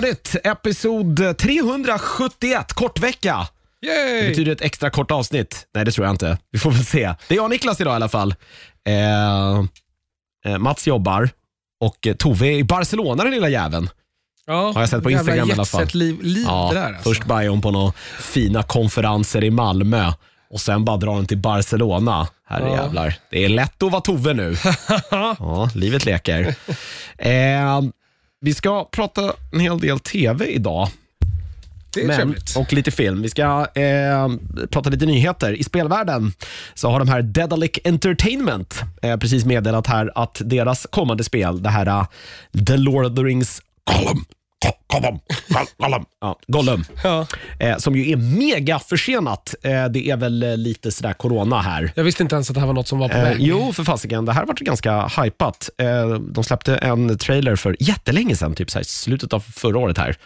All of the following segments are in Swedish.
nördigt. Episod 371, kortvecka. Det Yay! betyder ett extra kort avsnitt. Nej, det tror jag inte. Vi får väl se. Det är jag och Niklas idag i alla fall. Eh, eh, Mats jobbar och eh, Tove är i Barcelona den lilla jäveln. Ja, Har jag sett på Instagram i alla fall. jetset-liv liv Ja, det där alltså. Först är hon på några fina konferenser i Malmö och sen bara drar hon till Barcelona. Herre Ja. jävlar. Det är lätt att vara Tove nu. ja, livet leker. Eh, vi ska prata en hel del TV idag. det är Men, trevligt. och lite film. Vi ska eh, prata lite nyheter. I spelvärlden så har de här Dedalic Entertainment eh, precis meddelat här att deras kommande spel, det här eh, The Lord of the Rings Gollum, Gollum, Gollum, ja, Gollum Ja. eh, som ju är mega försenat. Eh, det är väl eh, lite sådär corona här. Jag visste inte ens att det här var något som var på Eh, väg. jo, för fasiken. Det här var ganska hypat. Eh, de släppte en trailer för jättelänge sedan, typ så här, slutet av förra året här.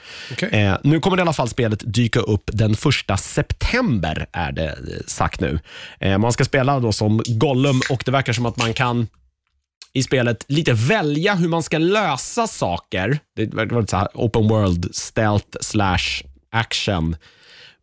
Eh, nu kommer i alla fall spelet dyka upp den första september, är det sagt nu. Eh, man ska spela då som Gollum och det verkar som att man kan i spelet lite välja hur man ska lösa saker. Det verkar vara lite så här open world, stealth slash action.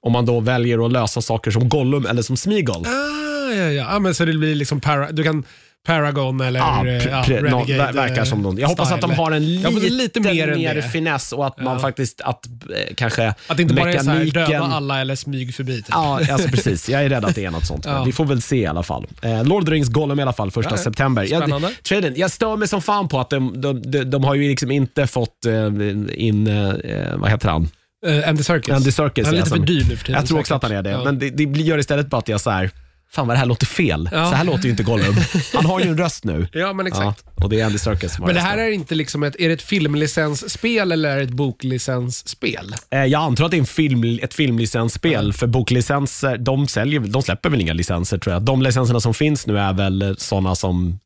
Om man då väljer att lösa saker som Gollum eller som Smeagol. Ah, ja, ja. ah, men så det blir liksom para, du kan Paragon eller Ja, eh, ja, Renegade, ver- verkar som någon. Jag hoppas att de style. har en lite, lite mer det. finess och att man Ja. faktiskt, att eh, kanske Att det inte bara är så här, mekaniken... döda alla eller smyg förbi. Typ. Ja, alltså precis. Jag är rädd att det är något sånt. Vi får väl se i alla fall. Eh, Lord of the Rings Gollum i alla fall, första september. Spännande. Jag, trailern, jag stör mig som fan på att de, de, de, de har ju liksom inte fått eh, in, eh, vad heter han? Uh, Andy Serkis. Andy Serkis. Han är lite för dyr nu för tiden. Jag tror också att han är det, men det, det gör istället bara att jag så här, fan vad det här låter fel. Ja. Så här låter ju inte Gollum. Han har ju en röst nu. Ja, men exakt. Ja, och det är Andy Serkis som har Men det rösten. här är inte liksom ett, är det ett filmlicensspel eller är det ett boklicensspel? Eh, Jag antar att det är en film, ett filmlicensspel, för boklicenser, de, säljer, de släpper väl inga licenser tror jag. De licenserna som finns nu är väl sådana som...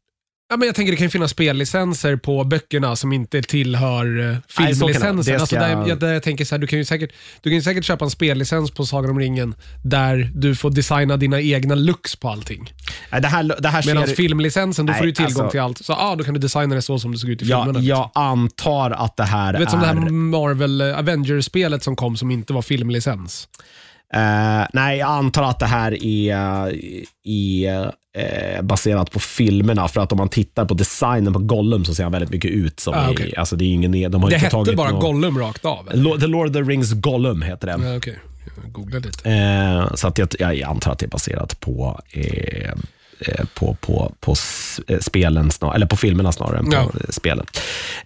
Ja, men jag tänker det kan ju finnas spellicenser på böckerna som inte tillhör Nej, så kan det vara. filmlicensen. Det Alltså ska- där, jag, där jag tänker så här, du kan ju säkert, du kan ju säkert köpa en spellicens på Sagan om ringen där du får designa dina egna looks på allting. Nej, det här, det här Medan ser, filmlicensen, då Nej, får du tillgång alltså- till allt. Så ah, då kan du designa det så som det såg ut i jag, filmerna. jag antar att det här Du vet är... som det här Marvel eh, Avengers-spelet som kom som inte var filmlicens. Eh, nej, jag antar att det här är, är eh, baserat på filmerna. För att om man tittar på designen på Gollum så ser han väldigt mycket ut som... Ah, i- okej. alltså det är ingen, de har Det hette bara någon- Gollum rakt av. eller? The Lord of the Rings Gollum heter det. Ja, Okej, jag googlar lite. Eh, så att jag, jag antar att det är baserat på, eh, eh, på, på, på s- eh, spelen, snar, eller på filmerna snarare än på Ja. eh, spelen.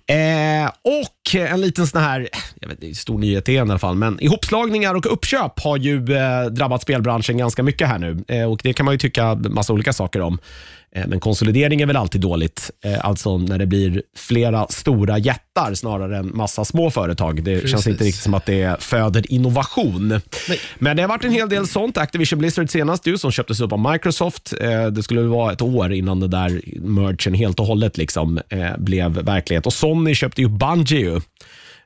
Eh, och en liten sån här, jag vet, stor nyhet igen i alla fall, men ihopslagningar och uppköp har ju eh, drabbat spelbranschen ganska mycket här nu. Eh, och Det kan man ju tycka massa olika saker om. Eh, Men konsolidering är väl alltid dåligt. Eh, Alltså när det blir flera stora jättar snarare än massa små företag. Det Precis. känns inte riktigt som att det föder innovation. Nej. Men det har varit en hel del sånt. Activision Blizzard senast ju, som köptes upp av Microsoft. Eh, Det skulle väl vara ett år innan det där mergen helt och hållet liksom, blev verklighet. Och Sony köpte ju Bungie ju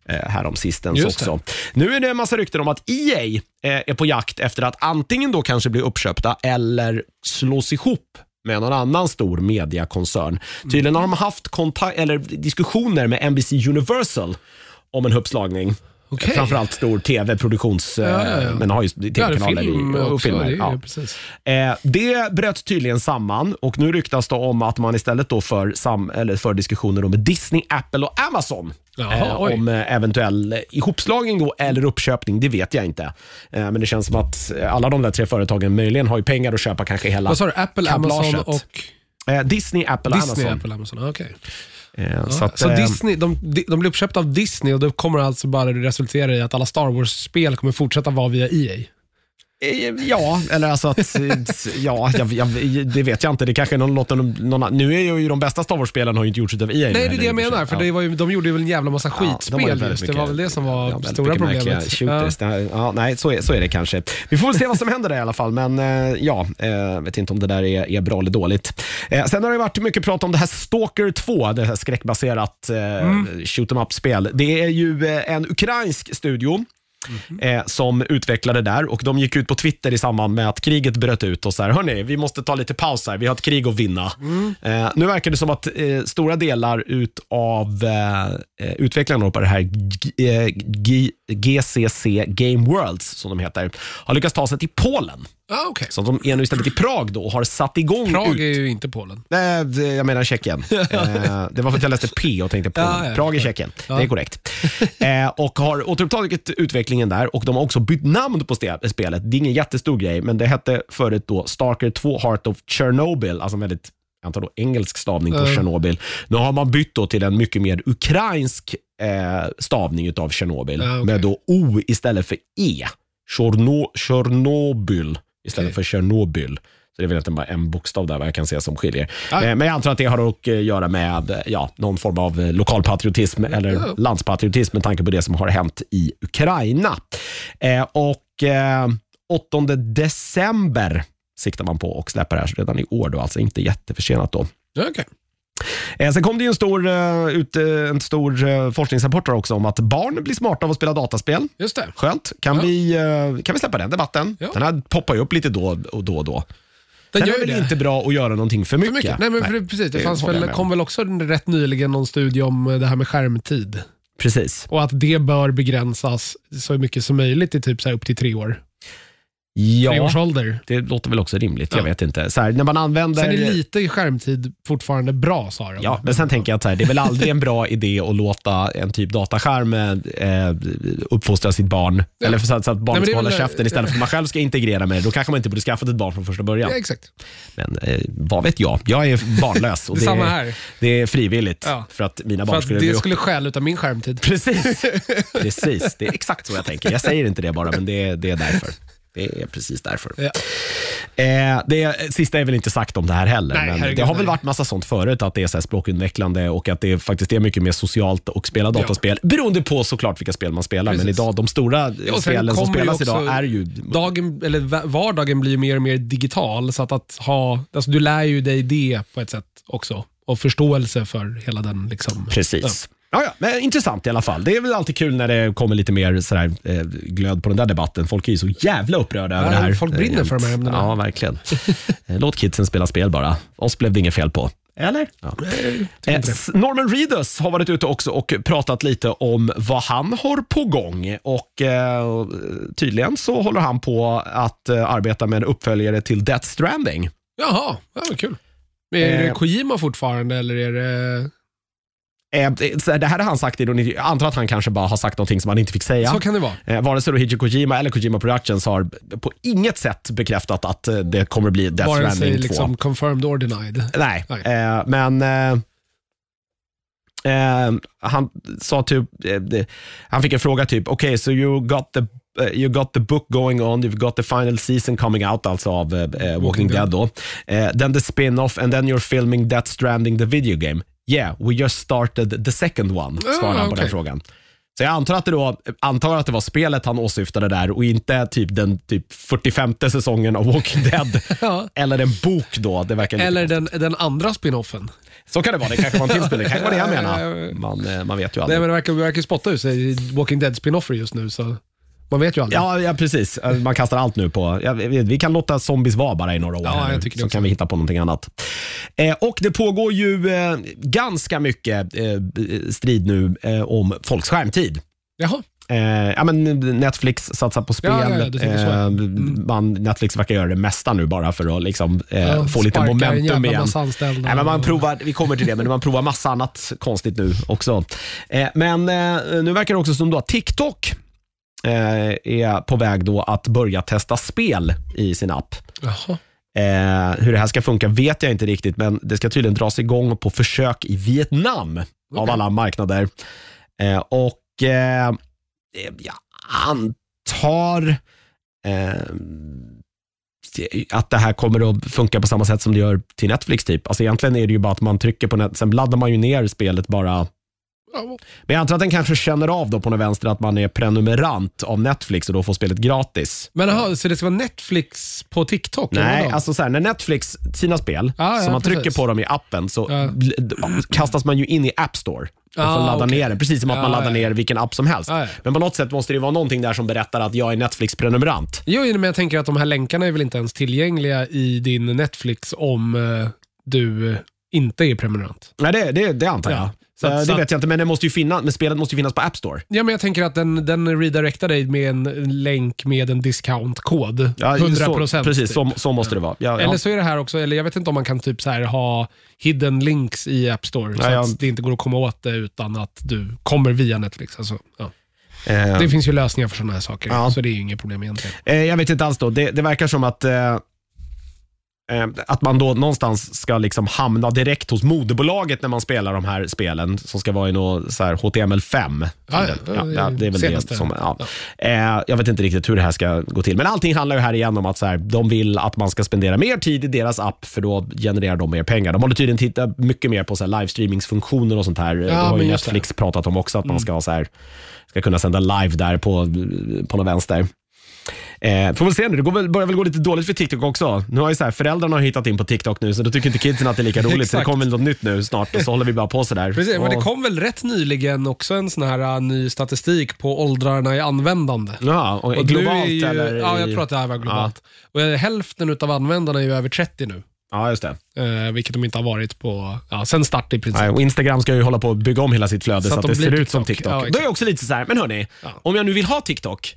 härom sistens Just det. också. Nu är det en massa rykten om att EA är på jakt efter att antingen då kanske bli uppköpta eller slås ihop med någon annan stor mediakoncern. Tydligen har de haft kontakt, eller diskussioner med NBC Universal om en uppslagning. Okej. Framförallt stor tv-produktions... Ja, ja, ja. eh, Men har ju det tv-kanaler film och också. filmer. det ja. precis. Eh, det bröt tydligen samman och nu ryktas det om att man istället då för, sam, eller för diskussioner med Disney, Apple och Amazon. Jaha, eh, om eh, eventuell ihopslagning då, eller uppköpning, det vet jag inte. Eh, men det känns som att alla de där tre företagen möjligen har ju pengar att köpa kanske hela Vad sa du? Apple, Amazon kablaget. och Eh, Disney, Apple och Disney? Amazon. Apple, Amazon. Okej. Eh, Så, så att, eh, Disney, de, de blir uppköpta av Disney och det kommer alltså bara resultera i att alla Star Wars-spel kommer fortsätta vara via EA. Eh, Ja, eller alltså att, ja, jag, jag, det vet jag inte. Det kanske är någon, någon, någon, nu är ju de bästa Star Wars-spelen har ju inte gjorts av EA. Nej, det är det jag menar. För ja. det var ju, de gjorde väl en jävla massa Ja, de skitspel ju väldigt just. Det mycket- var väl det som var ja, väldigt stora problemet. Shooters. Ja. Ja, nej, så är, så är det kanske. Vi får väl se vad som händer där i alla fall, men eh, ja, eh, vet inte om det där är, är bra eller dåligt. Sen har det varit mycket prat om det här Stalker 2, det här skräckbaserat Mm. shoot em up-spel. Det är ju en ukrainsk studio eh, som utvecklade där. Och de gick ut på Twitter i samband med att kriget bröt ut och så här, hörni, vi måste ta lite paus här, vi har ett krig att vinna. Eh, nu verkar det som att eh, stora delar utav eh, eh, utvecklarna på det här eh, GCC Game Worlds, som de heter, har lyckats ta sig till Polen. Ah, okay. Så de är nu istället i Prag då och har satt igång Prag ut... är ju inte Polen. Nej, jag menar Tjeckien. eh, det var för att jag läste P och tänkte på Ja, ja. Prag i Tjeckien. Det är korrekt. Eh, och har återupptagit utvecklingen där och de har också bytt namn på spelet. Det är ingen jättestor grej, men det hette förut då Stalker 2 Heart of Chernobyl, alltså en väldigt antar då engelsk stavning på. Tjernobyl. Nu har man bytt då till en mycket mer ukrainsk eh, stavning utav Tjernobyl Ja, okej. med då O istället för E. Tjorno- Tjernobyl istället Okej. för Tjernobyl. Så det är väl inte bara en bokstav där vad jag kan se som skiljer. Eh, Men jag antar att det har att eh, göra med eh, ja, någon form av eh, lokalpatriotism eller Ja. landspatriotism med tanke på det som har hänt i Ukraina. Eh, och eh, 8 december siktar man på att släppa det här redan i år, då, alltså inte jätteförsenat då. Okay. Eh, sen kom det en stor, eh, ut, eh, en stor forskningsrapport också om att barn blir smarta av att spela dataspel. Just det. Skönt. Kan, Ja. vi, kan vi släppa den debatten? Ja. Den här poppar ju upp lite då och då. Och då. Den Sen gör är ju väl det. inte bra att göra någonting för mycket. För mycket. Nej, men för, precis. Det, det väl, kom väl också rätt nyligen någon studie om det här med skärmtid. Precis. Och att det bör begränsas så mycket som möjligt i typ så upp till tre år. Tre Ja, års ålder. det låter väl också rimligt. Jag Ja. vet inte. Så här, när man använder... Sen är lite skärmtid fortfarande bra, sa de. Ja, men sen tänker jag att så här, det är väl aldrig en bra idé att låta en typ dataskärm eh, uppfostra sitt barn. Eller för så att, så att Nej, barnet men det ska är hålla väl- käften istället för att man själv ska integrera med det. Då kanske man inte borde skaffat ett barn från första början. Ja, exakt. Men eh, vad vet jag? Jag är barnlös och Det är det, samma är, här. det är frivilligt Ja. för att mina För barn att skulle det bli skulle stjäla utav min skärmtid. Precis. precis, det är exakt så jag tänker. Jag säger inte det bara, men det, är- det är därför. Det är precis därför. Ja. Eh, det sista är väl inte sagt om det här heller, Nej, men herregud, det har väl nej. varit massa sånt förut, att det är så här språkutvecklande och att det faktiskt är mycket mer socialt att spela dataspel, beroende på såklart vilka spel man spelar. Men Precis. idag, de stora sen spelen som spelas idag är ju... Dagen, eller va- vardagen blir mer och mer digital, så att, att ha, alltså du lär ju dig det på ett sätt också. Och förståelse för hela den liksom. Precis. Ja, ja, men intressant i alla fall. Det är väl alltid kul när det kommer lite mer sådär, eh, glöd på den där debatten. Folk är ju så jävla upprörda över Ja, det här. folk brinner Eh, för de här ämnena. Ja, verkligen. Eh, Låt kidsen spela spel bara. Oss blev det inget fel på. Eller? Ja. Eh, Norman Reedus har varit ute också och pratat lite om vad han har på gång. Och eh, Tydligen så håller han på att eh, arbeta med en uppföljare till Death Stranding. Jaha, ja, kul. Är det. Kojima fortfarande eller är det... Eh, det- här, har han sagt i, jag antar att han kanske bara har sagt någonting som han inte fick säga. Så kan det vara. Eh, vare sig då Hideo Kojima eller Kojima Productions har på inget sätt bekräftat att eh, det kommer bli Death Vare sig Stranding 2. liksom confirmed or denied. Nej, Nej. Men han sa typ, han fick en fråga typ, okay, so you got the You got the book going on, you've got the final season coming out alltså av eh, Walking Dead. då. Eh, then the spin-off and then you're filming Death Stranding the video game. Yeah, we just started the second one, svarade han på den okej. frågan. Så jag antar att, det då, antar att det var spelet han åsyftade där och inte typ den typ 45 säsongen av Walking Dead. Ja. Eller en bok då. Det verkar Eller den, den andra spinoffen. Så kan det vara. Det kanske var en till spelare. Det kanske var det jag ja, Man, eh, man vet ju Nej, aldrig. men det verkar, det verkar spotta ut sig Walking Dead spinoffer just nu, så man vet ju aldrig. Ja, ja, precis. Eh, Man kastar allt nu på... Ja, vi vi kan låta zombies vara bara i några år. Ja, här jag nu, tycker det så också. kan vi hitta på någonting annat. Eh, och Det pågår ju eh, ganska mycket eh, strid nu eh, om folks skärmtid. Jaha. Eh, ja, men Netflix satsar på spel. Ja, ja, ja, du tänker så. man, Netflix verkar göra det mesta nu bara för att liksom, eh, Ja, få lite sparkar en momentum jävla igen. massa anställda Nej, men man och- provar, vi kommer till det, men man provar massa annat konstigt nu också. Eh, men eh, nu verkar det också som då att TikTok är på väg då att börja testa spel i sin app. Jaha. Eh, hur det här ska funka vet jag inte riktigt, men det ska tydligen dras igång på försök i Vietnam av Okej. alla marknader. Eh, och eh, jag antar eh, att det här kommer att funka på samma sätt som det gör till Netflix. typ. Alltså egentligen är det ju bara att man trycker på net, sen laddar man ju ner spelet bara. Men jag antar att den kanske känner av då på något vänster att man är prenumerant av Netflix och då får spelet gratis. Men aha, så det ska vara Netflix på TikTok? eller Nej, vadå? alltså så här, när Netflix, sina spel, Ja, ja, som man trycker precis. på dem i appen så Ja. bl- kastas man ju in i App Store. och Ah, får ladda okej. ner den. Precis som att Ja, man laddar ja. ner vilken app som helst. Ja, ja. Men på något sätt måste det vara någonting där som berättar att jag är Netflix-prenumerant. Jo, men jag tänker att de här länkarna är väl inte ens tillgängliga i din Netflix om eh, du inte är prenumerant. Nej, det, det, det antar Ja. Så att- Eh, så det att- vet jag inte, men, det måste ju finnas, men spelet måste ju finnas på App Store. Ja, men jag tänker att den, den redirectar dig med en länk med en discountkod. Ja, 100% så, Precis, typ. så, så måste det vara. Ja. Eller så är det här också, eller jag vet inte om man kan typ så här ha hidden links i App Store. så att det inte går att komma åt det utan att du kommer via Netflix. Alltså. Eh, Det finns ju lösningar för sådana här saker, Ja. så det är ju inget problem egentligen. Eh, jag vet inte alls då. Det, det verkar som att, eh, att man då någonstans ska liksom hamna direkt hos moderbolaget när man spelar de här spelen som ska vara i något så här HTML5. Ja, ja, ja, det är väl senaste. det som, ja. Eh, jag vet inte riktigt hur det här ska gå till. Men allting handlar ju här igen om att så här, de vill att man ska spendera mer tid i deras app för då genererar de mer pengar. De håller tydligen tittat mycket mer på så här livestreamingsfunktioner och sånt här. det har ju. Mm. Netflix pratat om också, att man ska, så här, ska kunna sända live där på, på någon vänster. Eh, får väl se nu, det går väl, börjar väl gå lite dåligt för TikTok också. Nu har ju så här, föräldrarna har hittat in på TikTok nu, så då tycker inte kidsen att det är lika roligt. så det Exakt. kommer väl något nytt nu snart och så håller vi bara på sådär. Precis, men det Och- kom väl rätt nyligen också en sån här uh, ny statistik på åldrarna i användande. Ja, och, Och globalt ju, eller? Ja, jag tror att det här var globalt. Och eh, hälften av användarna är ju över 30 nu. Ja, just det. Eh, vilket de inte har varit på, ja, sen start i princip. Nej, och Instagram ska ju hålla på att bygga om hela sitt flöde så, att, de det ser ut som TikTok. Ja, Då är exakt. jag också lite så här, men hörni, Ja. om jag nu vill ha TikTok,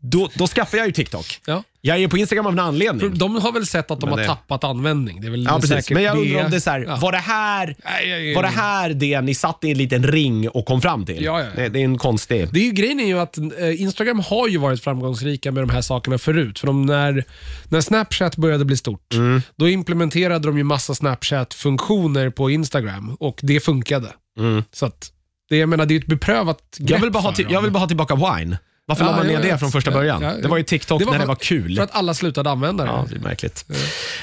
då, då skaffar jag ju TikTok. Ja. Jag är på Instagram av en anledning. De har väl sett att de Men har det- tappat användning. Det är väl Ja, precis. säkert Men jag undrar om det är så här, Ja. var, det här, Nej, jag- jag- var det här det ni satt i en liten ring och kom fram till? Ja, ja, ja. Det, det är en konstig... Det är ju, grejen är ju att eh, Instagram har ju varit framgångsrika med de här sakerna förut. För de, när, när Snapchat började bli stort, Mm. då implementerade de ju massa Snapchat-funktioner på Instagram och det funkade. Mm. Så att, det, jag menar, det är ju ett beprövat grepp Jag vill, bara ha för till, dem. jag vill bara ha tillbaka Wine. Varför Ja, la man ner det från första Ja, början? ja, det var ju TikTok Det var när det var kul. För att alla slutade använda det. Ja, det är märkligt.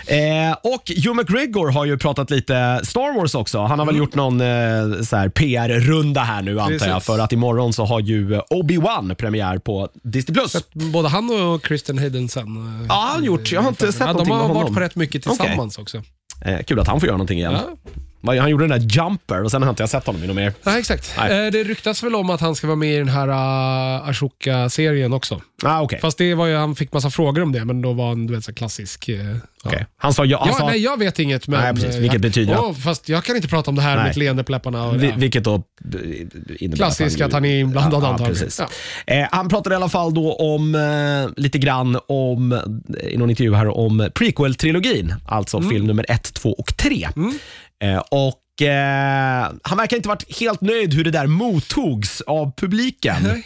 Eh, och Hugh McGregor har ju pratat lite Star Wars också. Han har väl gjort någon eh, PR-runda här nu antar jag. Precis. För att imorgon så har ju eh, Obi-Wan premiär på Disney+. Både han och Kristen Haydensen. eh, Ja, han har gjort. Jag har inte sett ja, De någonting har med varit honom. på rätt mycket tillsammans också. Eh, kul att han får göra någonting igen. Vad- Han gjorde den där Jumper och sen har inte jag sett honom i något mer. Ja, exakt. Nej. Eh, Det ryktas väl om att han ska vara med i den här uh, Ashoka-serien också. Ah, okej. Fast det var ju, han fick massa frågor om det, men då var han du vet, så här klassisk. eh, ja. Okej. Han sa ja. Han Ja, sa, nej, jag vet inget. Men, Nej, precis. eh, Vilket betyder Åh, Fast jag kan inte prata om det här Nej. med ett leende på läpparna. Och, vi, ja. vilket då eh, innebär Klassiskt att han är inblandad ja, antagligen. precis. Eh, han pratade i alla fall då om eh, lite grann om, eh, i någon intervju här, om prequel-trilogin. Alltså Mm. film nummer ett, två och tre. Eh, och eh, Han verkar inte varit helt nöjd hur det där mottogs av publiken. Nej,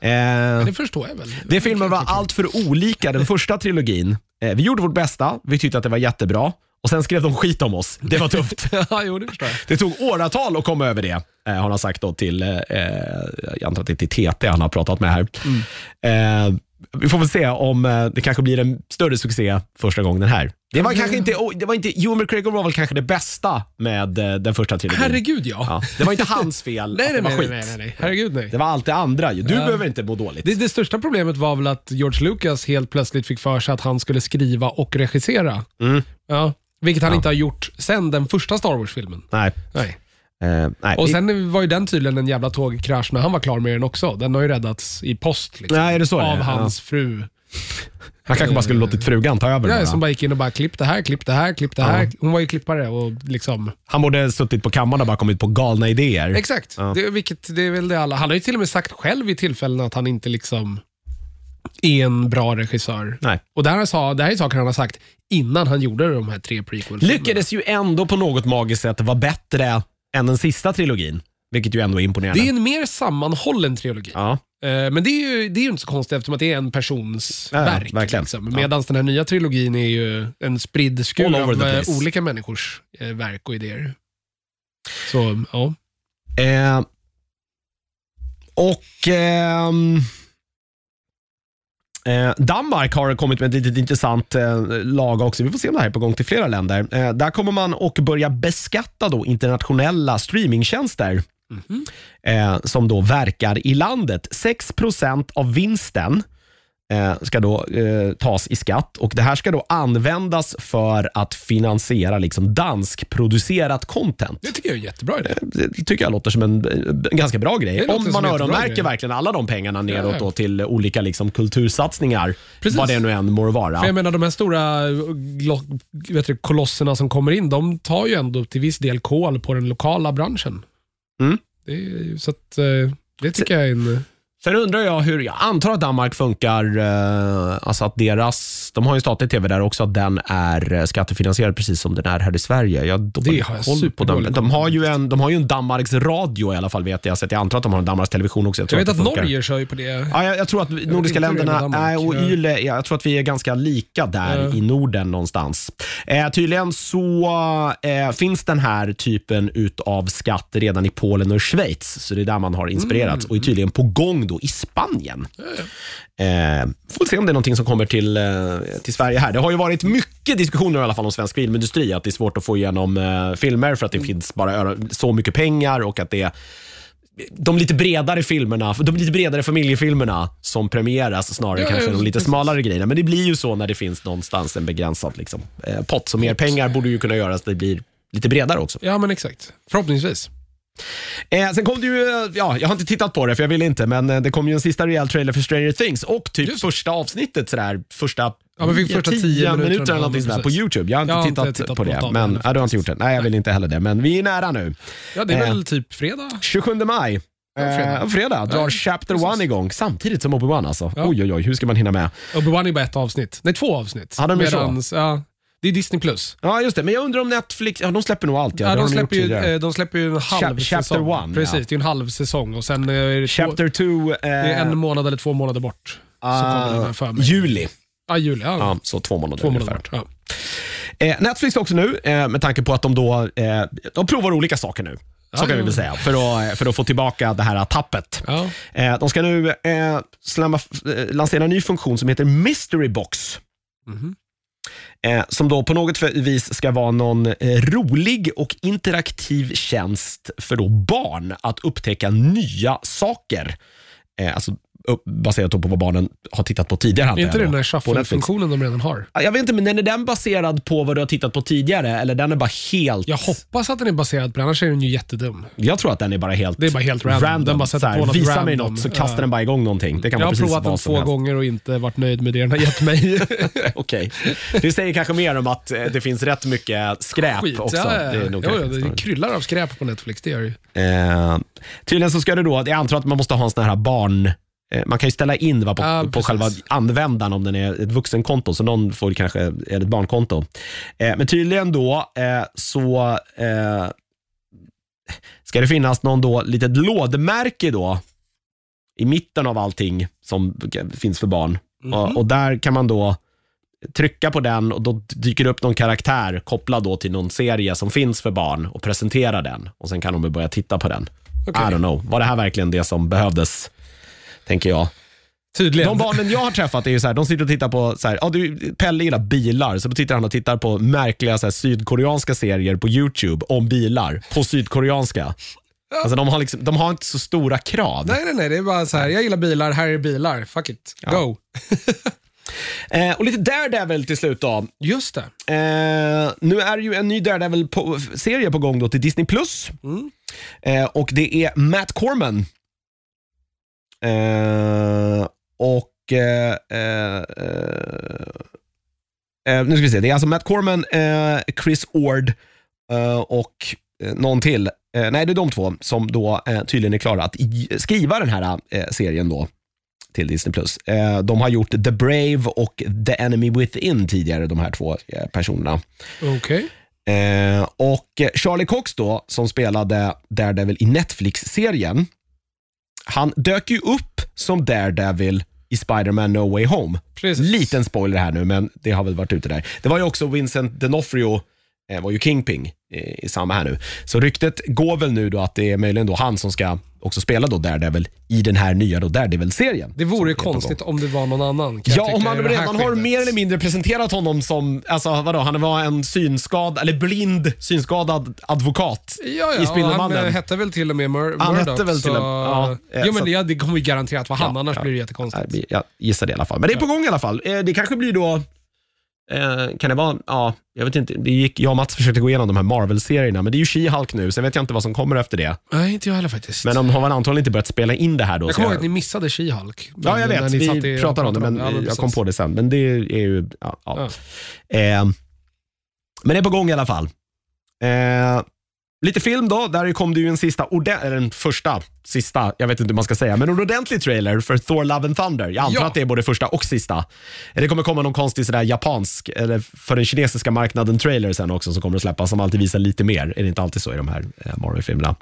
Eh, det förstår jag väl. det filmen var allt för olika den första trilogin. Eh, vi gjorde vårt bästa, vi tyckte att det var jättebra och sen skrev de skit om oss. Det var tufft. ja, jo, det. Det tog åratal att komma över det, eh, har han sagt då till, eh, jag antar att det är till TT han har pratat med här. Eh, vi får väl se om eh, det kanske blir en större succé första gången här. Det var kanske inte, oh, det var inte, Ewan McGregor var väl kanske det bästa med eh, den första trilogin. Herregud ja. Ja, det var inte hans fel nej, att det var nej, skit. nej, nej, nej. Herregud nej. Det var allt det andra. Du Ja. behöver inte må dåligt. Det, det största problemet var väl att George Lucas helt plötsligt fick för sig att han skulle skriva och regissera. Mm. Ja, vilket han Ja. inte har gjort sen den första Star Wars-filmen. Nej. Nej. Eh, nej. Och sen var ju den tydligen en jävla tågkrasch när han var klar med den också. Den har ju räddats i post liksom, nej, är det så det av är? hans fru. Han kanske bara skulle låtit frugan ta över Ja, bara. som bara gick in och bara klipp det här, klipp det här, klipp det här. Hon var ju klippare och liksom... Han borde suttit på kammaren och bara kommit på galna idéer. Exakt. Ja. Det, vilket, det är väl det alla... Han har ju till och med sagt själv i tillfällen att han inte liksom är en bra regissör. Nej. Och det här, sa, det här är saker han har sagt innan han gjorde de här tre prequel Lyckades ju ändå på något magiskt sätt vara bättre än den sista trilogin. Vilket ju ändå är imponerande. Det är en mer sammanhållen trilogi. Ja. Eh, Men det är, ju, det är ju inte så konstigt eftersom att det är en persons Ja, ja, verk. verkligen. Liksom. Ja. Medan den här nya trilogin är ju en spridd All skur over av the eh, place. olika människors eh, verk och idéer. Så, ja. Eh, och ehm, eh, Danmark har kommit med ett litet intressant eh, lag också. Vi får se om det här är på gång till flera länder. Eh, där kommer man att börja beskatta då internationella streamingtjänster Mhm. eh, som då verkar i landet. 6% av vinsten ska då eh, tas i skatt och det här ska då användas för att finansiera liksom danskproducerat content. Det tycker jag är en jättebra idé. Det tycker jag låter som en, en ganska bra grej. Om man öronmärker verkligen alla de pengarna neråt Ja. till olika liksom kultursatsningar, Precis. vad det nu än må vara. För jag menar de här stora vet du, kolosserna som kommer in, de tar ju ändå till viss del kol på den lokala branschen. Mm. Det, så att, eh, det tycker jag är en... Sen undrar jag hur, jag antar att Danmark funkar, eh, alltså att deras, de har ju statlig tv där också, att den är eh, skattefinansierad precis som den är här i Sverige. Jag har dålig har jag koll på dem. De har, ju en, de har ju en Danmarks radio i alla fall vet jag, så att jag antar att de har en Danmarks television också. Jag, Jag vet att det funkar. Norge kör ju på det. Ja, jag, jag tror att nordiska det är med länderna är, och. YLE, jag tror att vi är ganska lika där Ja. i Norden någonstans. Eh, tydligen så eh, finns den här typen utav skatt redan i Polen och Schweiz, så det är där man har inspirerats Mm. och är tydligen på gång då i Spanien. Eh, får se om det är någonting som kommer till, eh, till Sverige här. Det har ju varit mycket diskussioner i alla fall om svensk filmindustri, att det är svårt att få igenom eh, filmer för att det finns bara så mycket pengar och att det är de lite bredare filmerna, de lite bredare familjefilmerna som premieras snarare Ja, kanske ja, de lite smalare grejerna. Men det blir ju så när det finns någonstans en begränsad liksom, eh, pott. Så mer pengar borde ju kunna göra så det blir lite bredare också. Ja, men exakt. Förhoppningsvis. Eh, sen kom det ju, eh, ja, jag har inte tittat på det för jag vill inte, men eh, det kom ju en sista rejäl trailer för Stranger Things och typ Just. första avsnittet sådär, första Ja, men vi fick första tio minuter minuterna, eller någonting sådär på. YouTube. Jag har inte, Jag har tittat, inte tittat på på det, men ja, du har inte gjort det. Nej, jag vill inte heller det, men vi är nära nu. Ja, det är Eh. väl typ fredag? 27 maj. Fredag. Eh, fredag drar Chapter precis. 1 igång samtidigt som Obi-Wan alltså. Ja. Oj, oj, oj, hur ska man hinna med? Obi-Wan är bara ett avsnitt. Nej, två avsnitt. Ja, de är så. Medans, ja, det är Disney+. Plus. Ja, just det. Men jag undrar om Netflix, ja de släpper nog allt. Ja, Ja, de, släpper ju, eh, de släpper ju en halv Chapter säsong. one, Precis, ja. det är en halv säsong och sen eh, är det, två, Chapter 2, eh, det är en månad eller två månader bort. mig. juli. Ja, juli. Ja, Ja, så två månader två månader ungefär. bort. Ja. Eh, Netflix också nu, eh, med tanke på att de då eh, de provar olika saker nu. Så kan vi väl säga, för att, eh, för att få tillbaka det här tappet. Ja. Eh, de ska nu eh, slamma, eh, lansera en ny funktion som heter Mystery Box. Mhm. Eh, som då på något vis ska vara någon eh, rolig och interaktiv tjänst för då barn att upptäcka nya saker. Eh, alltså baserat på vad barnen har tittat på tidigare. Är inte det den där shuffle-funktionen de redan har? Ja, Jag vet inte, men den är den baserad på vad du har tittat på tidigare eller den är bara helt... Jag hoppas att den är baserad på det, annars är den ju jättedum. Jag tror att den är bara helt Det är bara helt random. Den bara här, på något visa mig random. något så kastar Ja. den bara igång någonting. Det kan Jag har provat den två helst. gånger och inte varit nöjd med det den har gett mig. Okej. Det säger kanske mer om att eh, det finns rätt mycket skräp Skit. också. Ja, ja, Det är nog Jo, det kryllar av skräp på Netflix, det gör det ju. Eh, tydligen så ska det då, jag antar att man måste ha en sån här barn... eh, Man kan ju ställa in va, på, Ja, på själva användaren om den är ett vuxenkonto, så någon får kanske ett barnkonto. Eh, men tydligen då eh, så eh, ska det finnas någon då litet lådmärke då i mitten av allting som finns för barn. Mhm. Och, och där kan man då trycka på den och då dyker det upp någon karaktär kopplad då till någon serie som finns för barn och presentera den. Och Sen kan de börja titta på den. Okej. I don't know. Var det här verkligen det som behövdes? Tänker jag. Tydligen. De barnen jag har träffat är ju så här, de sitter och tittar på, så här, ja, du, Pelle gillar bilar, så då tittar han och tittar på märkliga så här, sydkoreanska serier på YouTube om bilar, på sydkoreanska. Alltså, de, har liksom, de har inte så stora krav. Nej, nej, nej. Det är bara så här, jag gillar bilar, här är bilar. Fuck it. Go. Eh, och lite Daredevil till slut då. Just det. Eh, nu är ju en ny Daredevil-serie på gång då till Disney+. Plus Mm. eh, Och det är Matt Corman. Eh, och... Eh, eh, eh, nu ska vi se. Det är alltså Matt Corman, eh, Chris Ord och någon till. Nej, det är de två som då tydligen är klara att skriva den här serien då till Disney+. Plus. De har gjort The Brave och The Enemy Within tidigare, de här två personerna. Okej. Eh, och Charlie Cox då, som spelade Daredevil i Netflix-serien, han dök ju upp som Daredevil i Spider-Man No Way Home. Precis. Liten spoiler här nu, men det har väl varit ute där. Det var ju också Vincent D'Onofrio var ju Kingpin i, i samma här nu. Så ryktet går väl nu då att det är möjligen då han som ska också spela då Daredevil i den här nya då Daredevil-serien. Det vore ju konstigt om det var någon annan. Ja, om man redan har mer eller mindre presenterat honom som, alltså vadå, han var en synskadad, eller blind synskadad advokat Ja, ja, i och han Spindelmannen. eh, hette väl till och med Mur- Han Murdoch. hette väl till så... och med- ja, eh, jo, men det, det kommer ju garanterat vara han, Ja, annars ja. blir det jättekonstigt. Jag gissar det i alla fall. Men det är på gång i alla fall. Eh, Det kanske blir då, eh, kan det vara, ja, jag vet inte. Det gick, jag och Mats försökte gå igenom de här Marvel-serierna, men det är ju She-Hulk nu, så jag vet jag inte vad som kommer efter det. Nej, inte jag heller faktiskt. Men de har väl antagligen inte börjat spela in det här då. jag kommer ihåg att ni missade She-Hulk. Ja, jag vet. Vi pratar om det, men Ja, jag precis. kom på det sen. Men det är ju, ja. ja. Ja. Eh, men det är på gång i alla fall. Eh, lite film då. Där kom det ju en sista, eller en första, sista, jag vet inte hur man ska säga, men en ordentlig trailer för Thor Love and Thunder. Jag antar Ja. att det är både första och sista. Det kommer komma någon konstig sådär japansk, eller för den kinesiska marknaden trailer sen också som kommer att släppas, som alltid visar lite mer. Är det inte alltid så i de här eh, Marvel-filmerna?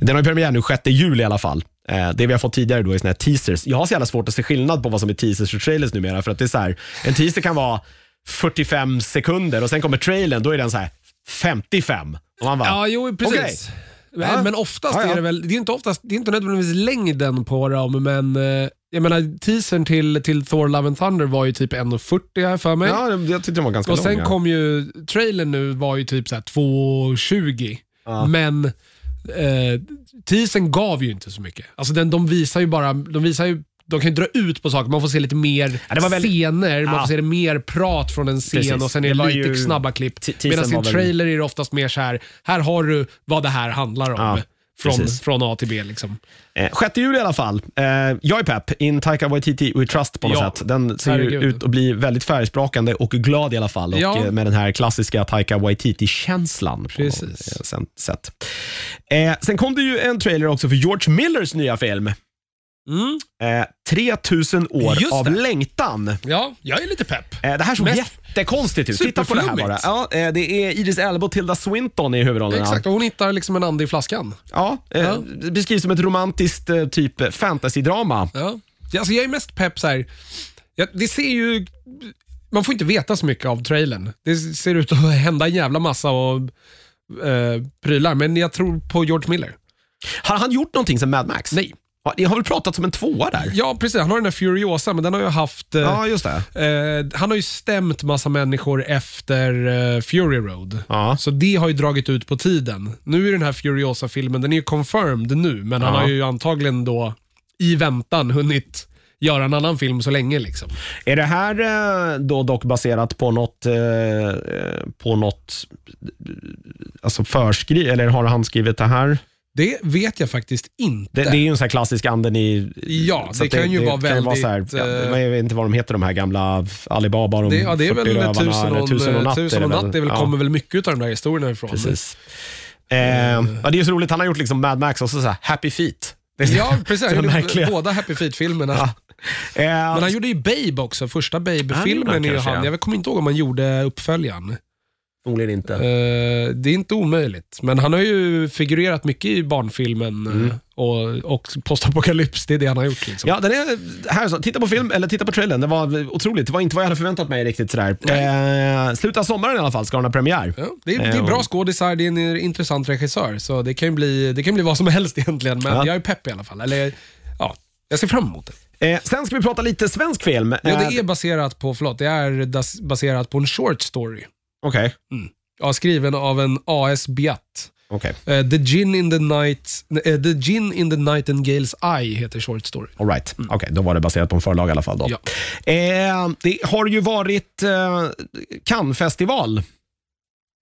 Den har ju premiär nu 6 juli i alla fall. Eh, det vi har fått tidigare då är såna här teasers. Jag har så jävla svårt att se skillnad på vad som är teasers och trailers numera, för att det är så här, en teaser kan vara 45 sekunder och sen kommer trailern, då är den så här 55. Och man bara, Ja, jo precis. Men, Ja. men oftast Ja, ja. är det väl, det är inte, oftast, det är inte nödvändigtvis längden på dem, men eh, jag menar teasern till, till Thor Love and Thunder var ju typ 1.40 här för mig. ja, jag tyckte den var ganska och lång. sen ja. kom ju, trailern nu var ju typ så här 2.20, Ja. men eh, teasern gav ju inte så mycket. Alltså den, de visar ju bara, de visar ju de kan ju dra ut på saker, man får se lite mer Ja, det var väldigt- scener, man Ja. får se mer prat från en scen Precis. och sen är Det det var lite ju- snabba klipp. Teasern Medan i var en väl- trailer är det oftast mer så här, här har du vad det här handlar om. Ja, från, precis. från A till B. Liksom. Eh, 6 juli i alla fall. Eh, jag är pepp. In Taika Waititi We Trust på något Ja, sätt. Den ser ju herregud. ut att bli väldigt färgsprakande och glad i alla fall. Och Ja. eh, med den här klassiska Taika Waititi-känslan. på Precis. något, eh, sen- sätt. Eh, sen kom det ju en trailer också för George Millers nya film. Mm. Eh, 3000 år Just av det. längtan. Ja, jag är lite pepp. Eh, det här såg Mest- jättekonstigt ut. Titta på det här bara. Superflummigt. Ja, eh, det är Idris Elba och Tilda Swinton i huvudrollerna. Exakt, och hon hittar liksom en ande i flaskan. Ja, eh, Ja. Det beskrivs som ett romantiskt eh, typ fantasydrama. Ja. Alltså, jag är mest pepp så här. Det ser ju... Man får inte veta så mycket av trailern. Det ser ut att hända en jävla massa och, eh, prylar, men jag tror på George Miller. Har han gjort någonting som Mad Max? Nej. Ja, har väl pratat som en tvåa där? Ja, precis. Han har den där Furiosa, men den har ju haft... eh, Ja, just det. Eh, han har ju stämt massa människor efter eh, Fury Road. Ja. Så det har ju dragit ut på tiden. Nu är den här Furiosa-filmen, den är ju confirmed nu, men han Ja. har ju antagligen då i väntan hunnit göra en annan film så länge. Liksom. Är det här eh, då dock baserat på något, eh, eh, på något alltså förskri eller har han skrivit det här? Det vet jag faktiskt inte. Det, det är ju en sån här klassisk anden i... Ja, det kan ju vara kan väldigt, så här, eh, jag vet inte vad de heter, de här gamla Alibaba de det, ja, det är 40 väl rövarna, tusen och, tusen och natt. tusen och det natt det väl, ja, kommer väl mycket av de där historierna ifrån. Precis. Eh, ja, det är ju så roligt, han har gjort liksom Mad Max och så, så här, Happy Feet. Det Ja, precis. Han båda Happy Feet-filmerna. Ja. Eh, Men han gjorde ju Babe också, första Babe-filmen. Det han. Jag kommer inte ihåg om han gjorde uppföljaren. Förmodligen inte. Eh, det är inte omöjligt, men han har ju figurerat mycket i barnfilmen Mm. eh, och, och postapokalyps. Det är det han har gjort. Liksom. Ja, den är här så. Titta på film, eller titta på trailern. Det var otroligt. Det var inte vad jag hade förväntat mig riktigt sådär. Eh, slutet av sommaren i alla fall ska den ha premiär. Ja, det, är, det är Eh, bra och- skådisar, det är en intressant regissör, så det kan ju bli, det kan bli vad som helst egentligen, men Ja. jag är pepp i alla fall. Eller, ja, jag ser fram emot det. Eh, sen ska vi prata lite svensk film. Ja, Eh, det är baserat på, förlåt, det är baserat på en short story. Okej. Ja, skriven av en A.S. Biat. okej. Eh, the, Gin in the, night, eh, the Gin in the Nightingale's Eye heter short story. All right. Okej, då var det baserat på en förlag i alla fall. Då. Ja. Eh, det har ju varit eh, Cannes-festival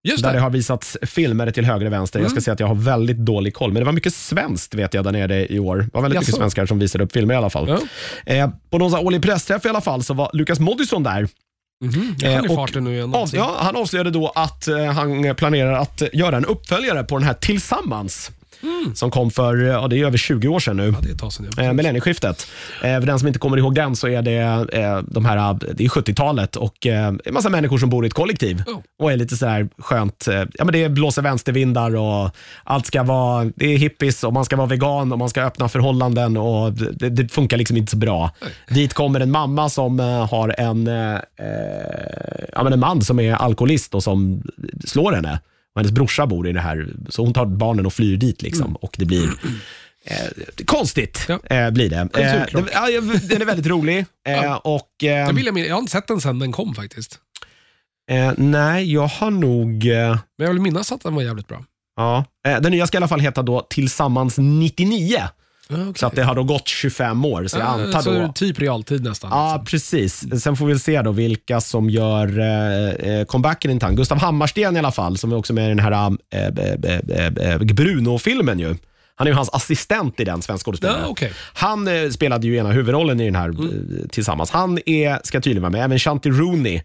Just där det. det har visats filmer till höger och vänster. Jag ska säga att jag har väldigt dålig koll, men det var mycket svenskt vet jag där nere i år. Det var väldigt mycket Jaså? svenskar som visade upp filmer i alla fall. Ja. Eh, på någon sån här årlig pressträff i alla fall så var Lukas Moodysson där. Är Eh, i och farten nu igen. Av, alltså. ja, han avslöjade då att eh, han planerar att göra en uppföljare på den här Tillsammans. Som kom för, ja, det är över 20 år sedan nu. Ja, det är ett tag sedan. Ja. Eh, millennieskiftet. Eh, för den som inte kommer ihåg den så är det, eh, de här, det är 70-talet och eh, en massa människor som bor i ett kollektiv Oh. och är lite så här skönt. Eh, ja, men det blåser vänstervindar och allt ska vara, det är hippies och man ska vara vegan och man ska öppna förhållanden och det, det funkar liksom inte så bra. Dit kommer en mamma som eh, har en, eh, eh, ja, men en man som är alkoholist och som slår henne. Och hennes brorsa bor i det här, så hon tar barnen och flyr dit liksom och det blir Eh, konstigt Ja. eh, blir det. Eh, den, ja, den är väldigt rolig. Eh, Ja. och, Jag, vill, jag har inte sett den sen den kom faktiskt. eh, nej, jag har nog... Eh, Men jag vill minnas att den var jävligt bra. ja. den nya ska i alla fall heta då Tillsammans 99. Okay. Så att det har då gått 25 år. Så jag antar så då... typ realtid nästan. Ja, liksom. precis. Sen får vi se då vilka som gör eh, eh, comebacken i time. Gustav Hammarsten i alla fall, som är också med i den här eh, eh, eh, Bruno-filmen ju. Han är ju hans assistent i den, svensk skådespelare. Ja, okej. Han eh, spelade ju ena huvudrollen i den här eh, tillsammans. Han är, ska tydligen vara med. Även Shanti Rooney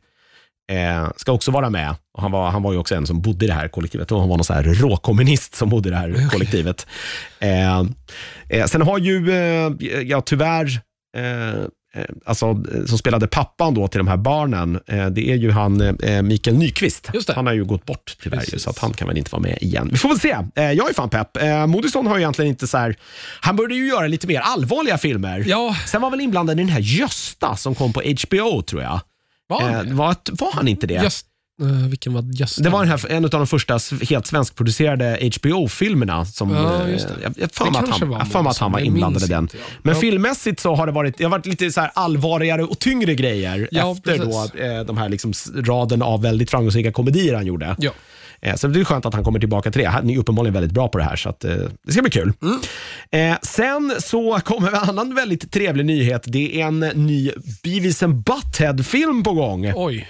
eh, ska också vara med. Och han, var, han var ju också en som bodde i det här kollektivet. Och han var någon så här råkommunist som bodde i det här kollektivet. Eh, eh, sen har ju, eh, ja tyvärr, eh, eh, alltså, som spelade pappan då till de här barnen, det är ju han Mikael Nyqvist. Han har ju gått bort tyvärr, Precis. så att han kan väl inte vara med igen. Vi får väl se. Jag är fan pepp. Modison har ju egentligen inte så här, han började ju göra lite mer allvarliga filmer. Ja, Sen var väl inblandad i den här Gösta som kom på HBO tror jag. Var han Eh, var, var han inte det? Just, eh, vilken var just Det var den här, en av de första helt svenskproducerade HBO-filmerna. Som, Ja, eh, just det. Jag jag för mig att han, var jag att han var inblandad i den. inte, ja. Men Ja. filmmässigt så har det varit, det har varit lite så allvarligare och tyngre grejer Ja, efter då, precis. eh, de här liksom raden av väldigt framgångsrika komedier han gjorde. Ja. Eh, Så det är skönt att han kommer tillbaka till det. Han är uppenbarligen väldigt bra på det här, så att, eh, det ska bli kul. Eh, sen så kommer en annan väldigt trevlig nyhet. Det är en ny Beavis and Butthead-film på gång. Oj.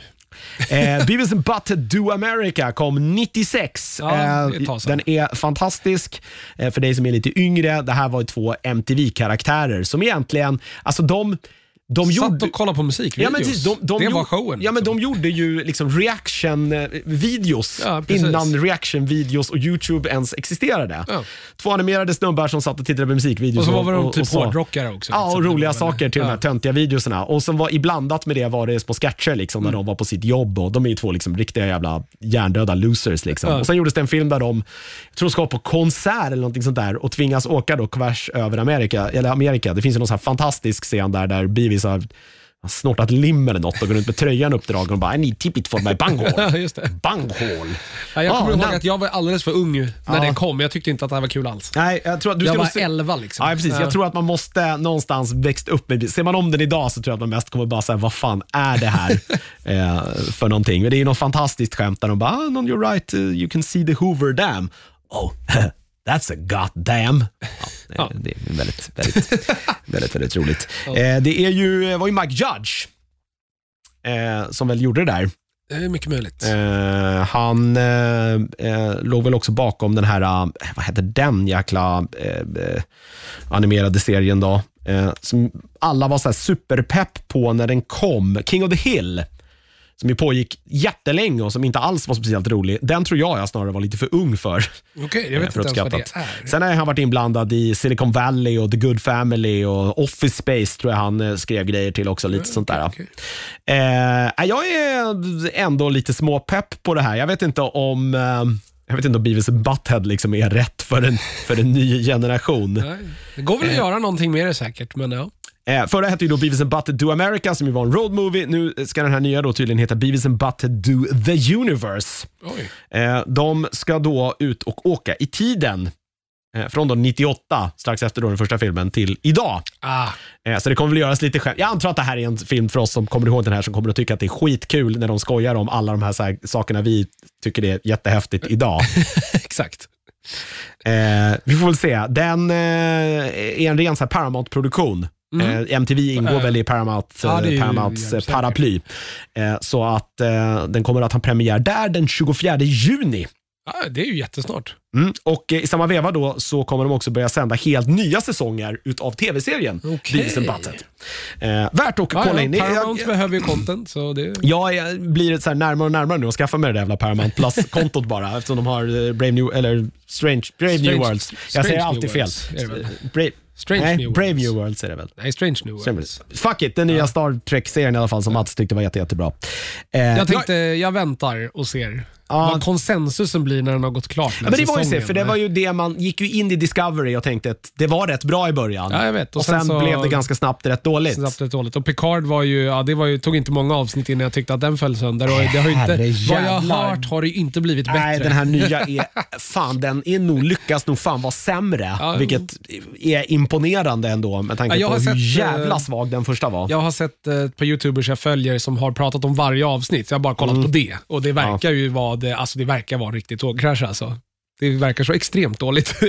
Eh, Beavis and Butthead Do America kom 96. Ja, eh, den är fantastisk. Eh, för dig som är lite yngre, det här var ju två MTV-karaktärer som egentligen, alltså de, de Satt gjorde... och kollade på musikvideos. Ja, men precis, de, de det gjorde, var showen. Ja, men liksom. de gjorde ju liksom reaction-videos Ja, innan reaction-videos och YouTube ens existerade. Ja. Två animerade snubbar som satt och tittade på musikvideos. Och så var de typ så- hårdrockare också. Ja, och liksom. roliga saker till de här Ja. töntiga videorna. Och som var iblandat med det var det små sketcher liksom, Mm. när de var på sitt jobb. Och De är ju två liksom, riktiga jävla hjärndöda losers. Liksom. Ja. Och Sen gjordes det en film där de, jag tror de ska på konsert eller någonting sånt där och tvingas åka då tvärs över Amerika. Eller Amerika. Det finns ju någon sån här fantastisk scen där, där Beavis har har snortat lim eller något och går runt med tröjan uppdragen och bara I need tip it for my bunghole. Ja, just det. bunghole. Ja, jag kommer Ja, ihåg att jag var alldeles för ung när Ja. den kom. Jag tyckte inte att det här var kul alls. Nej, jag tror att du jag var se- 11 liksom. Ja, precis. Jag tror att man måste någonstans växt upp med Ser man om den idag så tror jag att man mest kommer bara säga vad fan är det här eh, för någonting? Men det är ju något fantastiskt skämt där de bara, ah, no, you're right, you can see the Hoover Dam. Oh, that's a goddamn. Ja, Ja. Det är väldigt, väldigt, väldigt, väldigt roligt. Eh, det är ju, var ju Mike Judge eh, som väl gjorde det där. Det är mycket möjligt. Eh, han eh, eh, låg väl också bakom den här, eh, vad heter den jäkla eh, eh, animerade serien då? Eh, som alla var så här superpepp på när den kom. King of the Hill. Som ju pågick jättelänge och som inte alls var speciellt rolig. Den tror jag jag snarare var lite för ung för. Okej, jag eh, vet för inte ens vad det är. Sen har han varit inblandad i Silicon Valley och The Good Family och Office Space tror jag han eh, skrev grejer till också. Lite sånt där. Okej. Eh, jag är ändå lite småpepp på det här. Jag vet inte om eh, jag vet inte om Beavis Butthead liksom är rätt för en, för en ny generation. Nej, Det går väl att göra någonting med det säkert, men ja. Eh, förra hette ju då Beavis and Butthead Do America som ju var en road movie. Nu ska den här nya då tydligen heta Beavis and Butthead Do The Universe. Eh, de ska då ut och åka i tiden. Eh, från då 98, strax efter då den första filmen, till idag. Ah, Eh, Så det kommer väl göras lite skämt. Jag antar att det här är en film för oss som kommer ihåg den här som kommer att tycka att det är skitkul när de skojar om alla de här, så här sakerna vi tycker det är jättehäftigt idag. exakt. Eh, vi får väl se. Den är en ren så Paramount-produktion. Eh, MTV ingår Mm. väl i Paramount, Ja, Paramounts säkert. paraply. Eh, så att eh, den kommer att ha premiär där den 24 juni. Ja, det är ju jättesnart. Mm. Och eh, I samma veva då så kommer de också börja sända helt nya säsonger utav tv-serien Okej. Beavis and Butthead. Eh, värt att Ja, kolla ja, in. Jag, Paramount jag, behöver ju content, så det... jag är- blir så här närmare och närmare nu att skaffa mig det där jävla Paramount Plus-kontot bara eftersom de har eh, Brave New, eller Strange, Brave New Strange- Worlds. Jag Strange säger New alltid fel. Worlds? Brave, Strange nej, New Brave Worlds. New Worlds är det väl. Nej, Strange New Worlds. Fuck it, den nya Star Trek-serien i alla fall som Mats tyckte var jätte, jättebra. Eh, Jag tänkte, jag väntar och ser Ja. vad konsensusen blir när den har gått klart. Ja, men det var ju så, för det var ju det man gick ju in i Discovery och tänkte att det var rätt bra i början. Ja, jag vet. Och, Och sen, sen så- blev det ganska snabbt rätt dåligt. Snabbt rätt dåligt. Och Picard var ju, ja, det var ju, tog inte många avsnitt innan jag tyckte att den föll sönder. Och det har inte, vad jag har hört har det ju inte blivit bättre. Nej, den här nya är, fan den är nog, lyckas nog fan vara sämre. Ja, vilket är imponerande ändå med tanke på har hur sett, jävla eh, svag den första var. Jag har sett eh, ett par youtubers jag följer som har pratat om varje avsnitt. Så jag har bara kollat Mm. på det. Och det verkar ju vara, det, alltså det verkar vara en riktig tågkrasch alltså. Det verkar så extremt dåligt.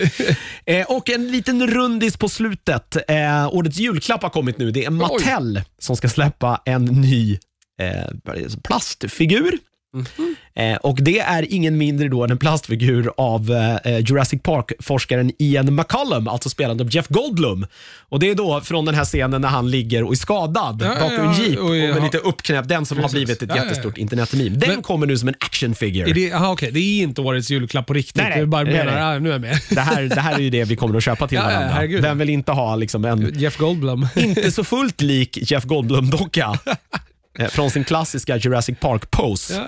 Eh, och en liten rundis på slutet. Eh, årets julklapp har kommit nu. Det är Mattel som ska släppa en ny eh, plastfigur. Mhm. Eh, och Det är ingen mindre då än en plastfigur av eh, Jurassic Park-forskaren Ian McCollum, alltså spelande av Jeff Goldblum. Och Det är då från den här scenen när han ligger och är skadad Ja, bakom ja, en jeep och ja. med lite uppknäppt. Den som har Precis. blivit ett Ja, ja, ja. jättestort internetmeme. Den Men- kommer nu som en action figure. är det, aha, okej, det är inte årets julklapp på riktigt. Nej, nej. Bara Nej, menar, nej. ja, nu är jag med. Det här, det här är ju det vi kommer att köpa till varandra. herregud. Vem vill inte ha liksom en Jeff Goldblum. inte så fullt lik Jeff Goldblum-docka från sin klassiska Jurassic Park-pose. Ja,